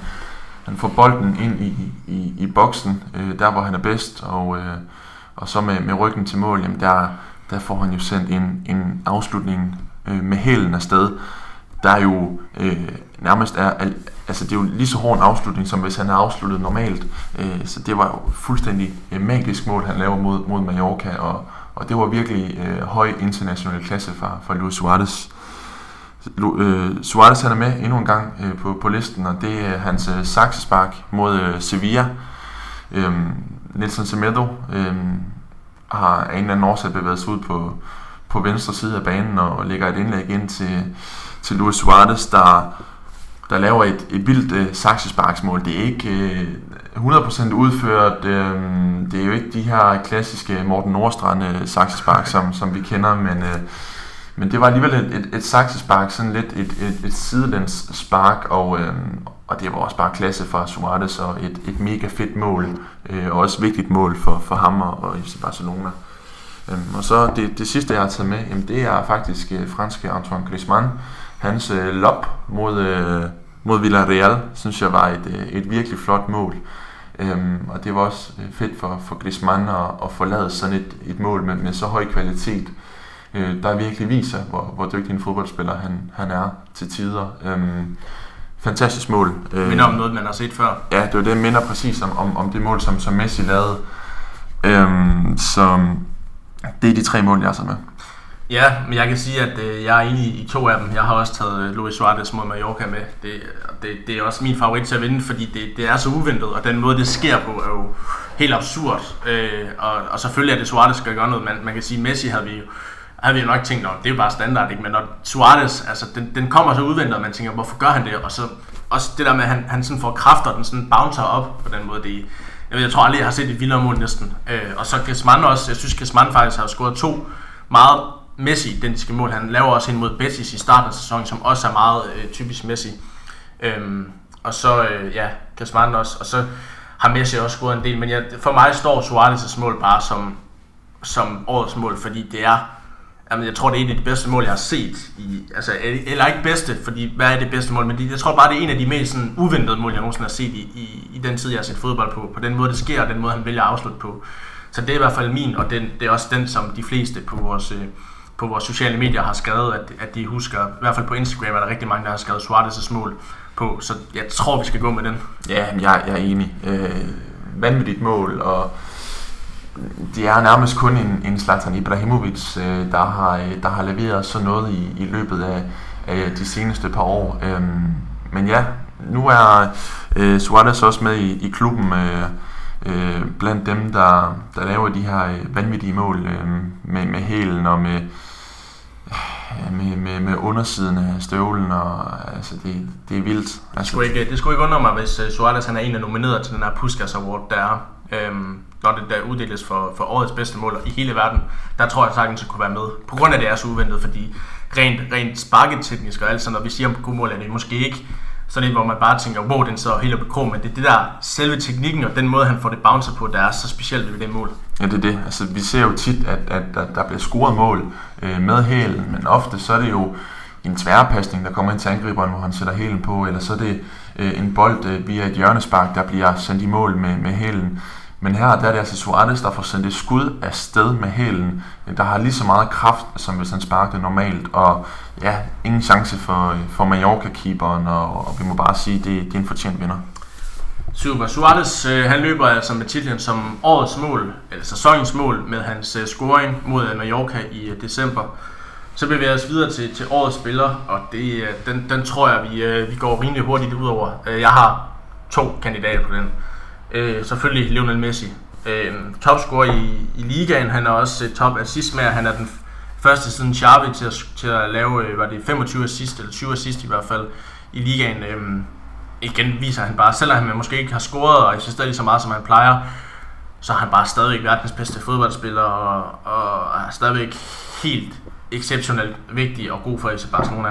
han får bolden ind i, i, i boksen, øh, der hvor han er bedst, og, øh, og så med, med ryggen til mål, jamen der, der får han jo sendt en, en afslutning øh, med hælen afsted, der jo øh, nærmest er, altså det er jo lige så hård en afslutning, som hvis han havde afsluttet normalt. Øh, så det var jo fuldstændig øh, magisk mål, han laver mod, mod Mallorca, og, og det var virkelig øh, høj international klasse fra, fra Luis Suarez. Øh, Suarez han er med endnu en gang øh, på, på listen, og det er hans øh, saksespark mod øh, Sevilla. Øh, Nelson Semedo øh, har af en eller anden årsag bevæget sig ud på, på venstre side af banen og lægger et indlæg ind til, til Luis Suarez, der, der laver et, et vildt øh, saksesparksmål. Det er ikke øh, 100% udført. Øh, det er jo ikke de her klassiske Morten Nordstrand øh, saksespark, som, som vi kender, men, øh, men det var alligevel et, et, et saksespark, sådan lidt et, et, et sidelæns spark, og, øh, og det var også bare klasse fra Suarez, og et, et mega fedt mål, øh, og også vigtigt mål for, for ham og, og FC Barcelona. Øhm, og så det, det sidste, jeg har taget med, jamen, det er faktisk øh, franske Antoine Griezmann. Hans øh, lop mod, øh, mod Villarreal, synes jeg var et, øh, et virkelig flot mål. Øhm, og det var også øh, fedt for, for Griezmann at, at forlade sådan et, et mål med, med så høj kvalitet, øh, der virkelig viser, hvor, hvor dygtig en fodboldspiller han, han er til tider. Øhm, fantastisk mål. Øh, minder om noget, man har set før. Ja, det var det, minder præcis om, om, om det mål, som, som Messi lavede. Øhm, som, det er de tre mål, jeg taget med. Ja, men jeg kan sige, at øh, jeg er enig i to af dem. Jeg har også taget øh, Luis Suarez mod Mallorca med. Det, det, det er også min favorit til at vinde, fordi det, det er så uventet, og den måde, det sker på, er jo helt absurd. Øh, og, og selvfølgelig er det Suarez, der gør noget. Man, man kan sige, at Messi havde vi jo havde vi jo nok tænkt, at det er jo bare standard, ikke? men når Suarez, altså den, den kommer så udvendt, og man tænker, hvorfor gør han det? Og så også det der med, at han, han sådan får kræfter, den sådan bouncer op på den måde, det, jeg, ved, jeg tror aldrig, jeg har set et vildere mål næsten. Øh, og så Griezmann også, jeg synes Griezmann faktisk har scoret to meget Messi-identiske mål. Han laver også en mod Betis i starten af sæsonen, som også er meget øh, typisk Messi. Øhm, og så, øh, ja, Griezmann også. Og så har Messi også scoret en del. Men jeg, for mig står Suarez' mål bare som, som årets mål, fordi det er Jamen, jeg tror, det er et af de bedste mål, jeg har set. I, altså, eller ikke bedste, fordi hvad er det bedste mål? Men det, jeg tror bare, det er en af de mest sådan, uventede mål, jeg nogensinde har set i, i, i den tid, jeg har set fodbold på. På den måde, det sker, og den måde, han vælger at afslutte på. Så det er i hvert fald min, og den, det er også den, som de fleste på vores, øh, på vores sociale medier har skrevet, at, at de husker, i hvert fald på Instagram er der rigtig mange, der har skrevet Suarez' mål på, så jeg tror, vi skal gå med den. Ja, jeg, jeg er enig. Øh, vanvittigt mål, og det er nærmest kun en, en Zlatan Ibrahimovic, øh, der, har, øh, der har leveret sådan noget i, i løbet af, af de seneste par år. Øh, men ja, nu er øh, Suarez også med i, i klubben øh, øh, blandt dem, der, der laver de her øh, vanvittige mål øh, med, med hælen og med, øh, med, med, med undersiden af støvlen, og altså det, det er vildt. Altså, det, skulle ikke, det skulle ikke undre mig, hvis øh, Suarez han er en af nomineret til den her Puskas Award, der er. Øhm, når det der uddeles for, for årets bedste mål i hele verden, der tror jeg sagtens, at kunne være med. På grund af, det er så uventet, fordi rent, rent sparketeknisk og alt sådan, når vi siger om gode mål, er det måske ikke sådan et, hvor man bare tænker, wow, den så helt op i krog, men det er det der selve teknikken og den måde, han får det bouncer på, der er så specielt ved det mål. Ja, det er det. Altså, vi ser jo tit, at, at der, der bliver scoret mål øh, med hælen, men ofte så er det jo en tværpasning, der kommer ind til angriberen, hvor han sætter hælen på, eller så er det øh, en bold øh, via et hjørnespark, der bliver sendt i mål med, med hælen. Men her der er det altså Suarez, der får sendt et skud af sted med hælen, øh, der har lige så meget kraft, som hvis han sparkede normalt. Og ja, ingen chance for, øh, for Mallorca-keeperen, og, og vi må bare sige, det, det er en fortjent vinder. Super. Suarez, øh, han løber altså med titlen som årets mål, eller sæsonens mål, med hans øh, scoring mod øh, Mallorca i øh, december. Så bevæger vi os videre til, til årets spiller, og det, øh, den, den tror jeg, vi, øh, vi går rimelig hurtigt ud over. Øh, jeg har to kandidater på den. Øh, selvfølgelig Lionel Messi. Øh, topscorer i, i ligaen, han er også øh, top assist med, han er den første siden Xavi til at, til at lave, øh, var det 25 assist, eller 20 assist i hvert fald, i ligaen. Øh, igen viser han bare, selvom han måske ikke har scoret og assisteret lige så meget, som han plejer, så er han bare stadigvæk verdens bedste fodboldspiller, og, og er stadigvæk helt exceptionelt vigtig og god for FC Barcelona.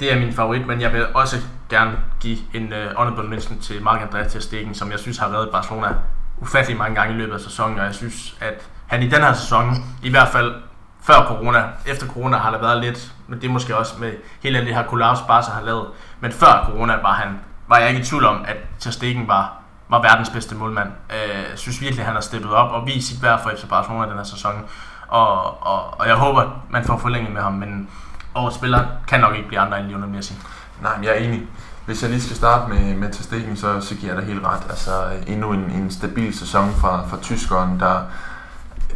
Det er min favorit, men jeg vil også gerne give en uh, honorable mention til Marc André til Stegen, som jeg synes har været Barcelona ufattelig mange gange i løbet af sæsonen, og jeg synes, at han i den her sæson, i hvert fald før corona, efter corona har der været lidt, men det er måske også med hele det her kollaps Barca har lavet, men før corona var han, var jeg ikke i tvivl om, at Ter Stegen var, var verdens bedste målmand. Øh, synes virkelig, at han har steppet op og vist sit værd for FC Barcelona den her sæson, og, og, og jeg håber, man får forlænget med ham, men årets spiller kan nok ikke blive andre end Lionel Messi. Nej, men jeg er enig. Hvis jeg lige skal starte med, med Ter så, så giver jeg dig helt ret. Altså endnu en, en stabil sæson fra, fra tyskeren, der,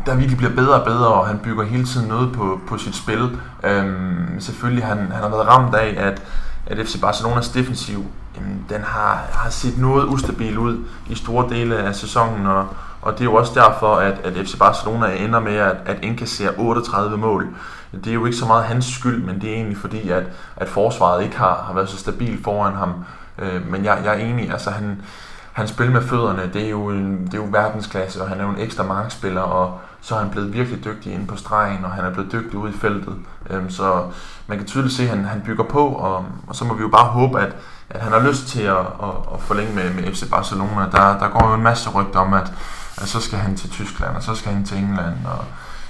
der virkelig bliver bedre og bedre, og han bygger hele tiden noget på, på sit spil. Øhm, selvfølgelig han, han har været ramt af, at, at FC Barcelonas defensiv, jamen, den har, har set noget ustabil ud i store dele af sæsonen, og, og det er jo også derfor, at, at FC Barcelona ender med at, at indkassere 38 mål. Det er jo ikke så meget hans skyld, men det er egentlig fordi, at, at forsvaret ikke har, har været så stabil foran ham. Øh, men jeg, jeg er enig, altså han, han spil med fødderne, det er, jo en, det er jo verdensklasse, og han er jo en ekstra markspiller, og så er han blevet virkelig dygtig inde på stregen, og han er blevet dygtig ude i feltet. Øhm, så man kan tydeligt se, at han, han bygger på, og, og så må vi jo bare håbe, at, at han har lyst til at, at, at forlænge med, med FC Barcelona. Der, der går jo en masse rygter om, at, at så skal han til Tyskland, og så skal han til England, og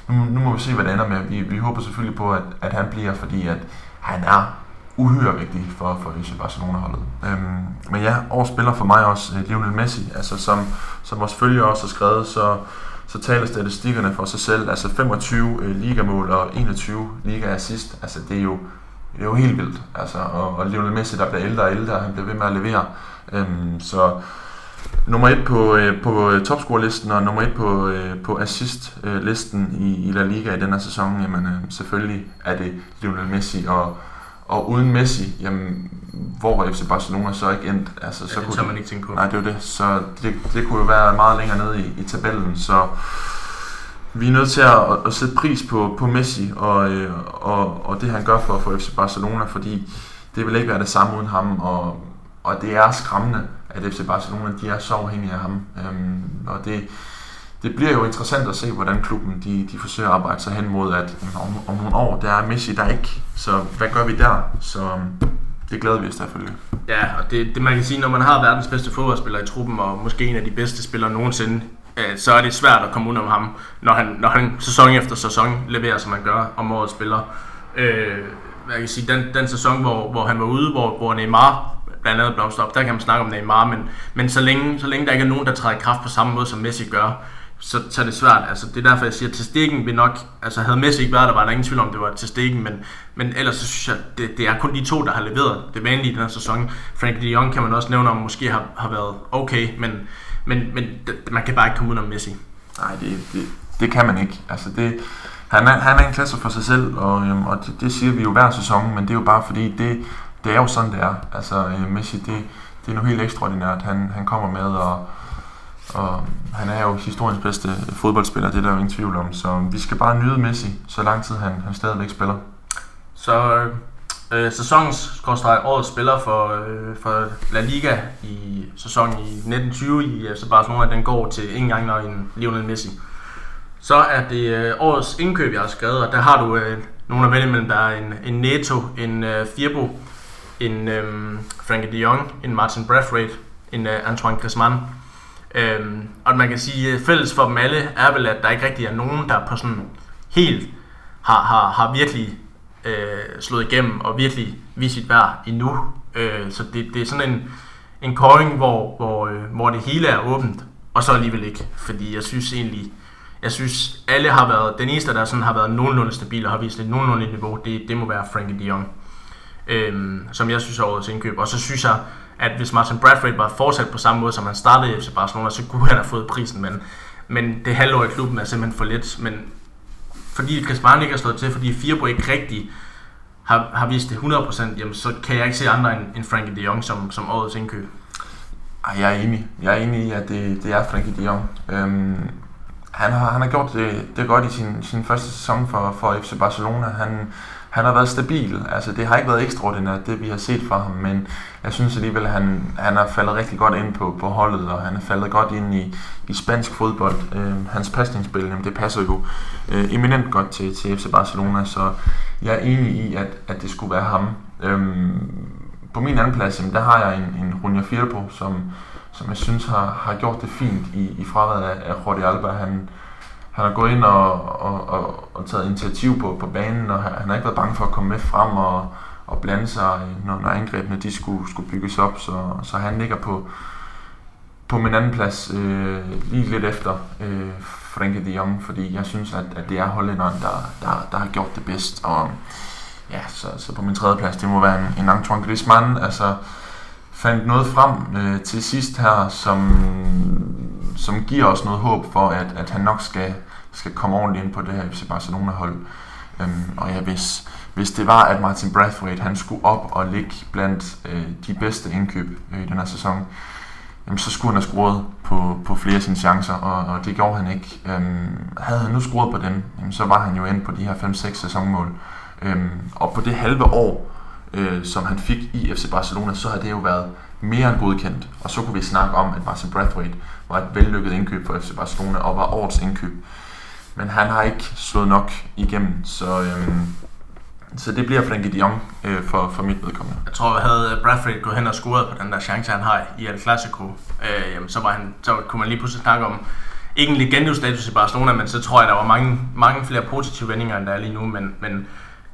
nu, nu må vi se, hvad det ender med. Vi, vi håber selvfølgelig på, at, at han bliver, fordi at han er uhyre vigtig for, for FC Barcelona-holdet. Øhm, men ja, årets spiller for mig også, øh, Lionel Messi, altså som, som vores følger også har skrevet, så, så taler statistikkerne for sig selv. Altså 25 øh, ligamål og 21 liga-assist, altså det er jo, det er jo helt vildt. Altså, og, og Lionel Messi, der bliver ældre og ældre, han bliver ved med at levere. Øhm, så nummer et på, øh, på øh, topscore-listen og nummer et på, øh, på assist-listen i, i La Liga i denne sæson, jamen øh, selvfølgelig er det Lionel Messi, og, og uden Messi, jamen, hvor var FC Barcelona så ikke endt? Altså, så ja, det kunne man ikke tænke på. Nej, det var det. Så det, det kunne jo være meget længere nede i, i tabellen, så vi er nødt til at, at, at sætte pris på, på Messi og, øh, og, og det han gør for, for FC Barcelona, fordi det vil ikke være det samme uden ham, og, og det er skræmmende, at FC Barcelona de er så afhængige af ham. Øhm, og det, det bliver jo interessant at se, hvordan klubben de, de forsøger at arbejde sig hen mod, at om, om nogle år, der er Messi der ikke. Så hvad gør vi der? Så øhm, det glæder vi os selvfølgelig. Ja, og det, det man kan sige, når man har verdens bedste fodboldspiller i truppen, og måske en af de bedste spillere nogensinde, øh, så er det svært at komme ud om ham, når han, når han sæson efter sæson leverer, som han gør om året spiller. Øh, jeg kan sige, den, den sæson, hvor, hvor han var ude, hvor, hvor Neymar blandt andet blomster op, der kan man snakke om Neymar, men, men så, længe, så længe der ikke er nogen, der træder i kraft på samme måde, som Messi gør, så, så er det svært. Altså, det er derfor, jeg siger, at til vil nok... Altså, havde Messi ikke været der, var der ingen tvivl om, det var til men, men ellers så synes jeg, det, det er kun de to, der har leveret det vanlige i den her sæson. Frank de Jong kan man også nævne om, måske har, har været okay, men, men, men det, man kan bare ikke komme ud om Messi. Nej, det, det, det kan man ikke. Altså, det, han, er, han er en klasse for sig selv, og, øhm, og det, det siger vi jo hver sæson, men det er jo bare fordi, det, det er jo sådan, det er. Altså, øh, Messi, det, det er noget helt ekstraordinært, han, han kommer med, og, og han er jo historiens bedste fodboldspiller, det er der jo ingen tvivl om. Så vi skal bare nyde Messi, så lang tid han, han stadigvæk spiller. Så øh, sæsonens årets spiller for, øh, for La Liga i sæsonen i 1920 i FC Barcelona, den går til ingen gang når en Lionel Messi. Så er det øh, årets indkøb, jeg har skrevet, og der har du øh, nogle af vælge Der er en, en Neto, en øh, Firbo, en øhm, Frankie de Jong, en Martin Brathwaite, en øh, Antoine Griezmann. Øhm, og man kan sige, at fælles for dem alle er vel, at der ikke rigtig er nogen, der på sådan helt har, har, har virkelig øh, slået igennem og virkelig vist sit værd endnu. Øh, så det, det er sådan en, en calling, hvor, hvor, øh, hvor det hele er åbent, og så alligevel ikke. Fordi jeg synes egentlig, jeg synes alle har været, den eneste der sådan har været nogenlunde stabil og har vist et nogenlunde niveau, det, det må være Frankie de Jong øhm, som jeg synes er årets indkøb. Og så synes jeg, at hvis Martin Bradford var fortsat på samme måde, som han startede i FC Barcelona, så kunne han have fået prisen, men, men det halvår i klubben er simpelthen for lidt. Men fordi Griezmann ikke har slået til, fordi Firbo ikke rigtig har, har vist det 100%, jamen, så kan jeg ikke se andre end, end Frankie de Jong som, som årets indkøb. Ej, jeg er enig. Jeg er enig i, at det, det er Frankie de Jong. Øhm, han har, han har gjort det, det godt i sin, sin første sæson for, for FC Barcelona. Han, han har været stabil. Altså, det har ikke været ekstraordinært, det vi har set fra ham, men jeg synes alligevel, at han, han har faldet rigtig godt ind på, på holdet, og han er faldet godt ind i, i spansk fodbold. Øh, hans pasningsspil, jamen, det passer jo øh, eminent godt til, til FC Barcelona, så jeg er enig i, at, at det skulle være ham. Øh, på min anden plads, jamen, der har jeg en, en Runja Firpo, som, som jeg synes har, har gjort det fint i, i fraværet af, af Jordi Alba. Han, han har gået ind og, og, og, og taget initiativ på, på banen, og han har ikke været bange for at komme med frem og, og blande sig, når, når angrebene de skulle, skulle bygges op. Så, så han ligger på, på min anden plads øh, lige lidt efter øh, Frenkie de Jong, fordi jeg synes, at, at det er hollænderen, der, der, der har gjort det bedst. Og ja, så, så på min tredje plads, det må være en, en Antoine Griezmann. Altså, fandt noget frem øh, til sidst her, som, som giver os noget håb for, at, at han nok skal, skal komme ordentligt ind på det her FC Barcelona-hold. Øhm, og ja, hvis, hvis det var, at Martin Brathwaite han skulle op og ligge blandt øh, de bedste indkøb øh, i den her sæson, jamen, så skulle han have scoret på, på flere af sine chancer, og, og det gjorde han ikke. Øhm, havde han nu scoret på dem, jamen, så var han jo ind på de her 5-6 sæsonmål. Øhm, og på det halve år, øh, som han fik i FC Barcelona, så har det jo været mere end godkendt. Og så kunne vi snakke om, at Martin Brathwaite var et vellykket indkøb for FC Barcelona og var årets indkøb. Men han har ikke slået nok igennem, så, øhm, så det bliver Frenkie de Jong øh, for, for mit vedkommende. Jeg tror, at havde Bradford gået hen og scoret på den der chance, han har i El Clasico, øh, jamen, så, var han, så kunne man lige pludselig snakke om, ikke en legende-status i Barcelona, men så tror jeg, der var mange, mange flere positive vendinger, end der er lige nu. Men, men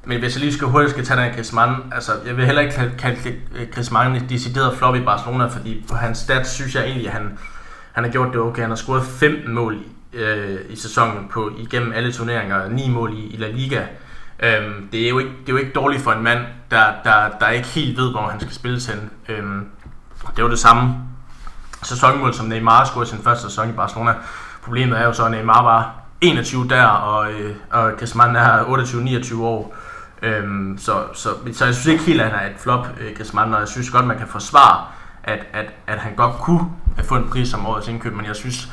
men hvis jeg lige skal hurtigt skal tage den af Griezmann, altså jeg vil heller ikke kalde øh, Griezmann en decideret flop i Barcelona, fordi på hans stats synes jeg egentlig, at han, han har gjort det okay. Han har scoret 15 mål i, øh, i sæsonen på, igennem alle turneringer, 9 mål i, i La Liga. Øhm, det, er jo ikke, det er jo ikke dårligt for en mand, der, der, der ikke helt ved, hvor han skal spille til. Øhm, det var det samme sæsonmål, som Neymar scorede sin første sæson i Barcelona. Problemet er jo så, at Neymar var 21 der, og, øh, og Griezmann er 28-29 år. Øhm, så, så, så jeg synes ikke helt, at han er et flop, øh, Griezmann, og jeg synes godt, man kan forsvare, at, at, at han godt kunne få en pris som årets indkøb, men jeg synes,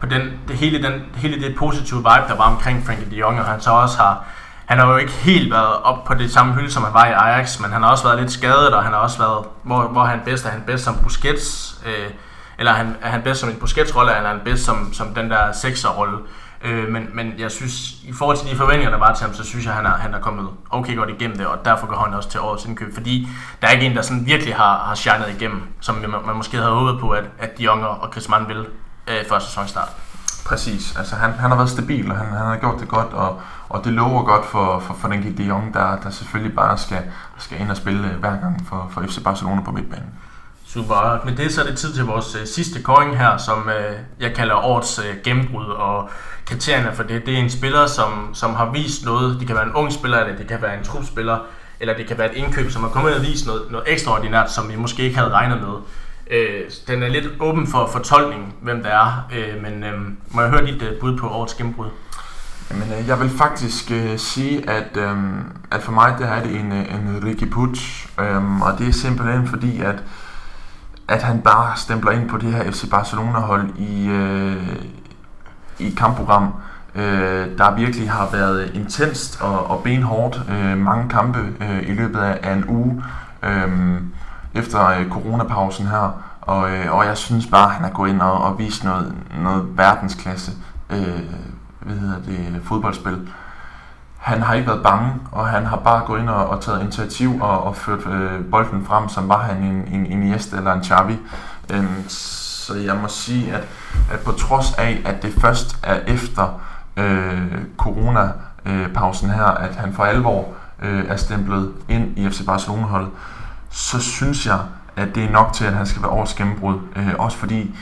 på den, det hele, den, hele det positive vibe, der var omkring Frankie de Jong, og han så også har, han har jo ikke helt været op på det samme hylde, som han var i Ajax, men han har også været lidt skadet, og han har også været, hvor, hvor han bedst er han bedst som Busquets, øh, eller er han, er han bedst som en Busquets-rolle, eller er han bedst som, som den der sekser-rolle. Øh, men, men jeg synes, i forhold til de forventninger, der var til ham, så synes jeg, at han er, han er kommet okay godt igennem det, og derfor går han også til årets indkøb, fordi der er ikke en, der sådan virkelig har, har shined igennem, som man, man måske havde håbet på, at, at de unge og Mann vil øh, før sæsonstart. Præcis, altså han, han har været stabil, og han, han har gjort det godt, og, og det lover godt for, for, for den de Jong, der, der selvfølgelig bare skal, skal ind og spille hver gang for, for FC Barcelona på midtbanen. Super. Med det så er det tid til vores øh, sidste kåring her, som øh, jeg kalder årets øh, gennembrud. Og kriterierne for det, det er en spiller, som, som har vist noget. Det kan være en ung spiller, eller det kan være en trupspiller, eller det kan være et indkøb, som har kommet og vist noget, noget ekstraordinært, som vi måske ikke havde regnet med. Øh, den er lidt åben for fortolkning, hvem det er. Øh, men øh, må jeg høre dit øh, bud på årets gennembrud? Jamen, øh, jeg vil faktisk øh, sige, at, øh, at for mig det er det en, øh, en Ricky Puig, øh, og det er simpelthen fordi, at at han bare stempler ind på det her FC Barcelona-hold i, øh, i kampprogram, øh, der virkelig har været intenst og, og benhårdt. Øh, mange kampe øh, i løbet af, af en uge øh, efter øh, coronapausen her. Og, øh, og jeg synes bare, at han har gået ind og, og vist noget, noget verdensklasse øh, hvad hedder det, fodboldspil han har ikke været bange, og han har bare gået ind og, og taget initiativ og, og ført øh, bolden frem, som var han en, en Iniesta eller en Xavi. Øh, så jeg må sige, at, at på trods af, at det først er efter øh, corona-pausen her, at han for alvor øh, er stemplet ind i FC Barcelona-holdet, så synes jeg, at det er nok til, at han skal være års gennembrud. Øh, også fordi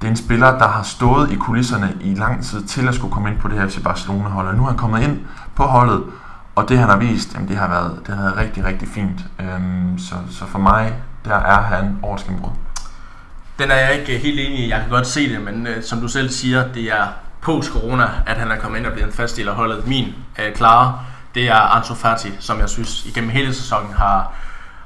det er en spiller, der har stået i kulisserne i lang tid til at skulle komme ind på det her FC Barcelona-hold, og nu er han kommet ind på holdet, og det han har vist, jamen, det, har været, det har været rigtig, rigtig fint. Øhm, så, så for mig, der er han års gennembrud. Den er jeg ikke helt enig i. Jeg kan godt se det, men øh, som du selv siger, det er post-corona, at han er kommet ind og blevet en fast del af holdet. Min øh, klare, det er Ansu Fati, som jeg synes igennem hele sæsonen har,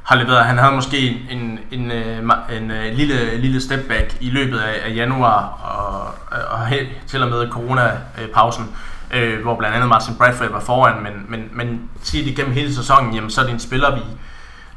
har leveret. Han havde måske en, en, en, øh, en, en lille, lille step back i løbet af, af januar, og, øh, og helt til og med corona-pausen, øh, hvor blandt andet Martin Bradford var foran, men, men, men sige det igennem hele sæsonen, jamen så er det en spiller, vi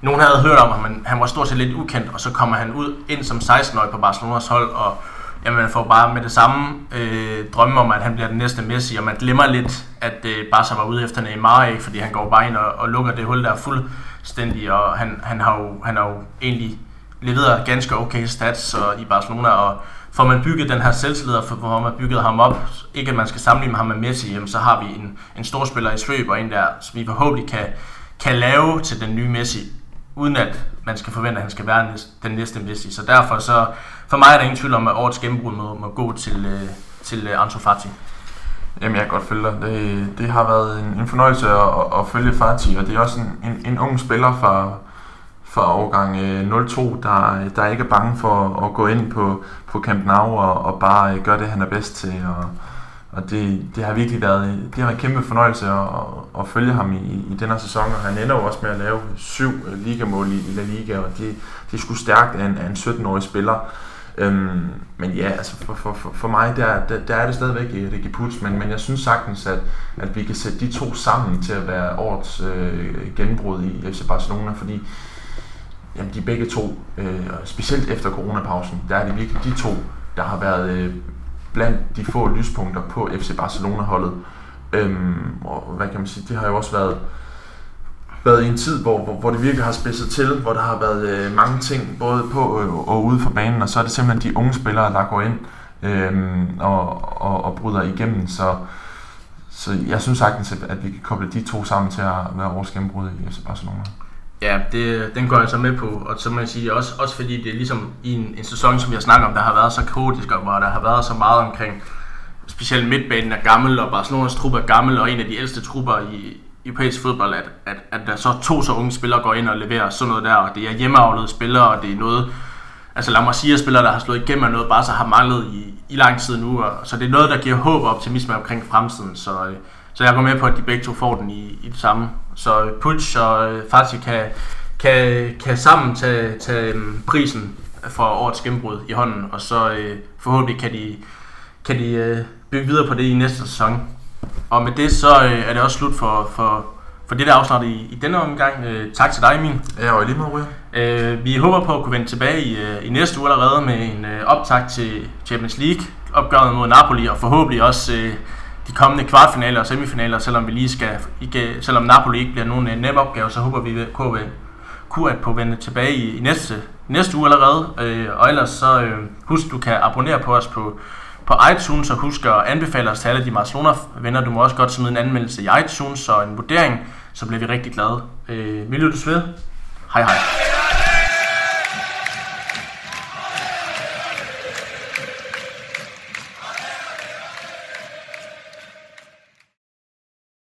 nogen havde hørt om ham, men han var stort set lidt ukendt, og så kommer han ud ind som 16-årig på Barcelonas hold, og jamen, man får bare med det samme øh, drømme om, at han bliver den næste Messi, og man glemmer lidt, at øh, Barca var ude efter Neymar, ikke? fordi han går bare ind og, og lukker det hul der fuldstændig, og han, han, har jo, han har jo egentlig leveret ganske okay stats og, i Barcelona, og får man bygget den her selvtillid, for hvor man bygget ham op, ikke at man skal sammenligne ham med Messi, jamen, så har vi en, en stor spiller i svøb, og en der, som vi forhåbentlig kan, kan lave til den nye Messi, uden at man skal forvente, at han skal være den næste Messi. Så derfor så, for mig er der ingen tvivl om, at årets gennembrud må, må gå til, øh, til øh, Ansu Fati. Jamen, jeg kan godt følge dig. Det, det har været en, en fornøjelse at, at, at følge Fati, og det er også en, en, en ung spiller fra, fra årgang øh, 02, der, der ikke er bange for at gå ind på, på Camp Nou og, og bare øh, gøre det, han er bedst til. Og, og det, det har virkelig været, det har været en kæmpe fornøjelse at, at, at følge ham i, i den her sæson, og han ender jo også med at lave syv øh, ligamål i, i La Liga, og det, det er sgu stærkt af en, af en 17-årig spiller. Øhm, men ja, altså for, for, for, for mig, der, der, der er det stadigvæk Ricky Puts, men, men jeg synes sagtens, at, at vi kan sætte de to sammen til at være årets øh, gennembrud i FC Barcelona, fordi jamen, de begge to, øh, specielt efter coronapausen, der er det virkelig de to, der har været øh, blandt de få lyspunkter på FC Barcelona-holdet. Øhm, og hvad kan man sige, det har jo også været, været i en tid, hvor, hvor, hvor det virkelig har spidset til, hvor der har været øh, mange ting, både på og, og ude for banen, og så er det simpelthen de unge spillere, der går ind øhm, og, og, og bryder igennem. Så, så jeg synes sagtens, at vi kan koble de to sammen til at være års gennembrud i FC Barcelona. Ja, det, den går jeg så med på, og så må jeg sige, også, også fordi det er ligesom i en, en sæson, som jeg snakker om, der har været så kaotisk, og hvor der har været så meget omkring, specielt midtbanen er gammel, og Barcelonas truppe er gammel, og en af de ældste trupper i europæisk fodbold, at, at, at der så to så unge spillere går ind og leverer sådan noget der, og det er hjemmeavlede spillere, og det er noget, altså lad mig sige, at spillere, der har slået igennem, er noget bare så har manglet i, i lang tid nu, og, så det er noget, der giver håb og optimisme omkring fremtiden, så, øh, så jeg går med på, at de begge to får den i, i det samme. Så Puig og øh, Fati kan, kan, kan sammen tage, tage um, prisen for årets gennembrud i hånden, og så øh, forhåbentlig kan de, kan de øh, bygge videre på det i næste sæson. Og med det så øh, er det også slut for, for, for det der afsnit i, i denne omgang. Øh, tak til dig, Emil. Ja, og lige måde, øh, Vi håber på at kunne vende tilbage i, øh, i næste uge allerede med en øh, optag til Champions League opgøret mod Napoli, og forhåbentlig også øh, de kommende kvartfinaler og semifinaler, selvom vi lige skal, ikke, selvom Napoli ikke bliver nogen øh, nem opgave, så håber vi kunne, kunne at på vende tilbage i, i næste, næste uge allerede. Øh, og ellers så øh, husk, du kan abonnere på os på, på iTunes, og husk at anbefale os til alle de Barcelona-venner. Du må også godt smide en anmeldelse i iTunes og en vurdering, så bliver vi rigtig glade. Øh, vi lyttes ved. Hej hej.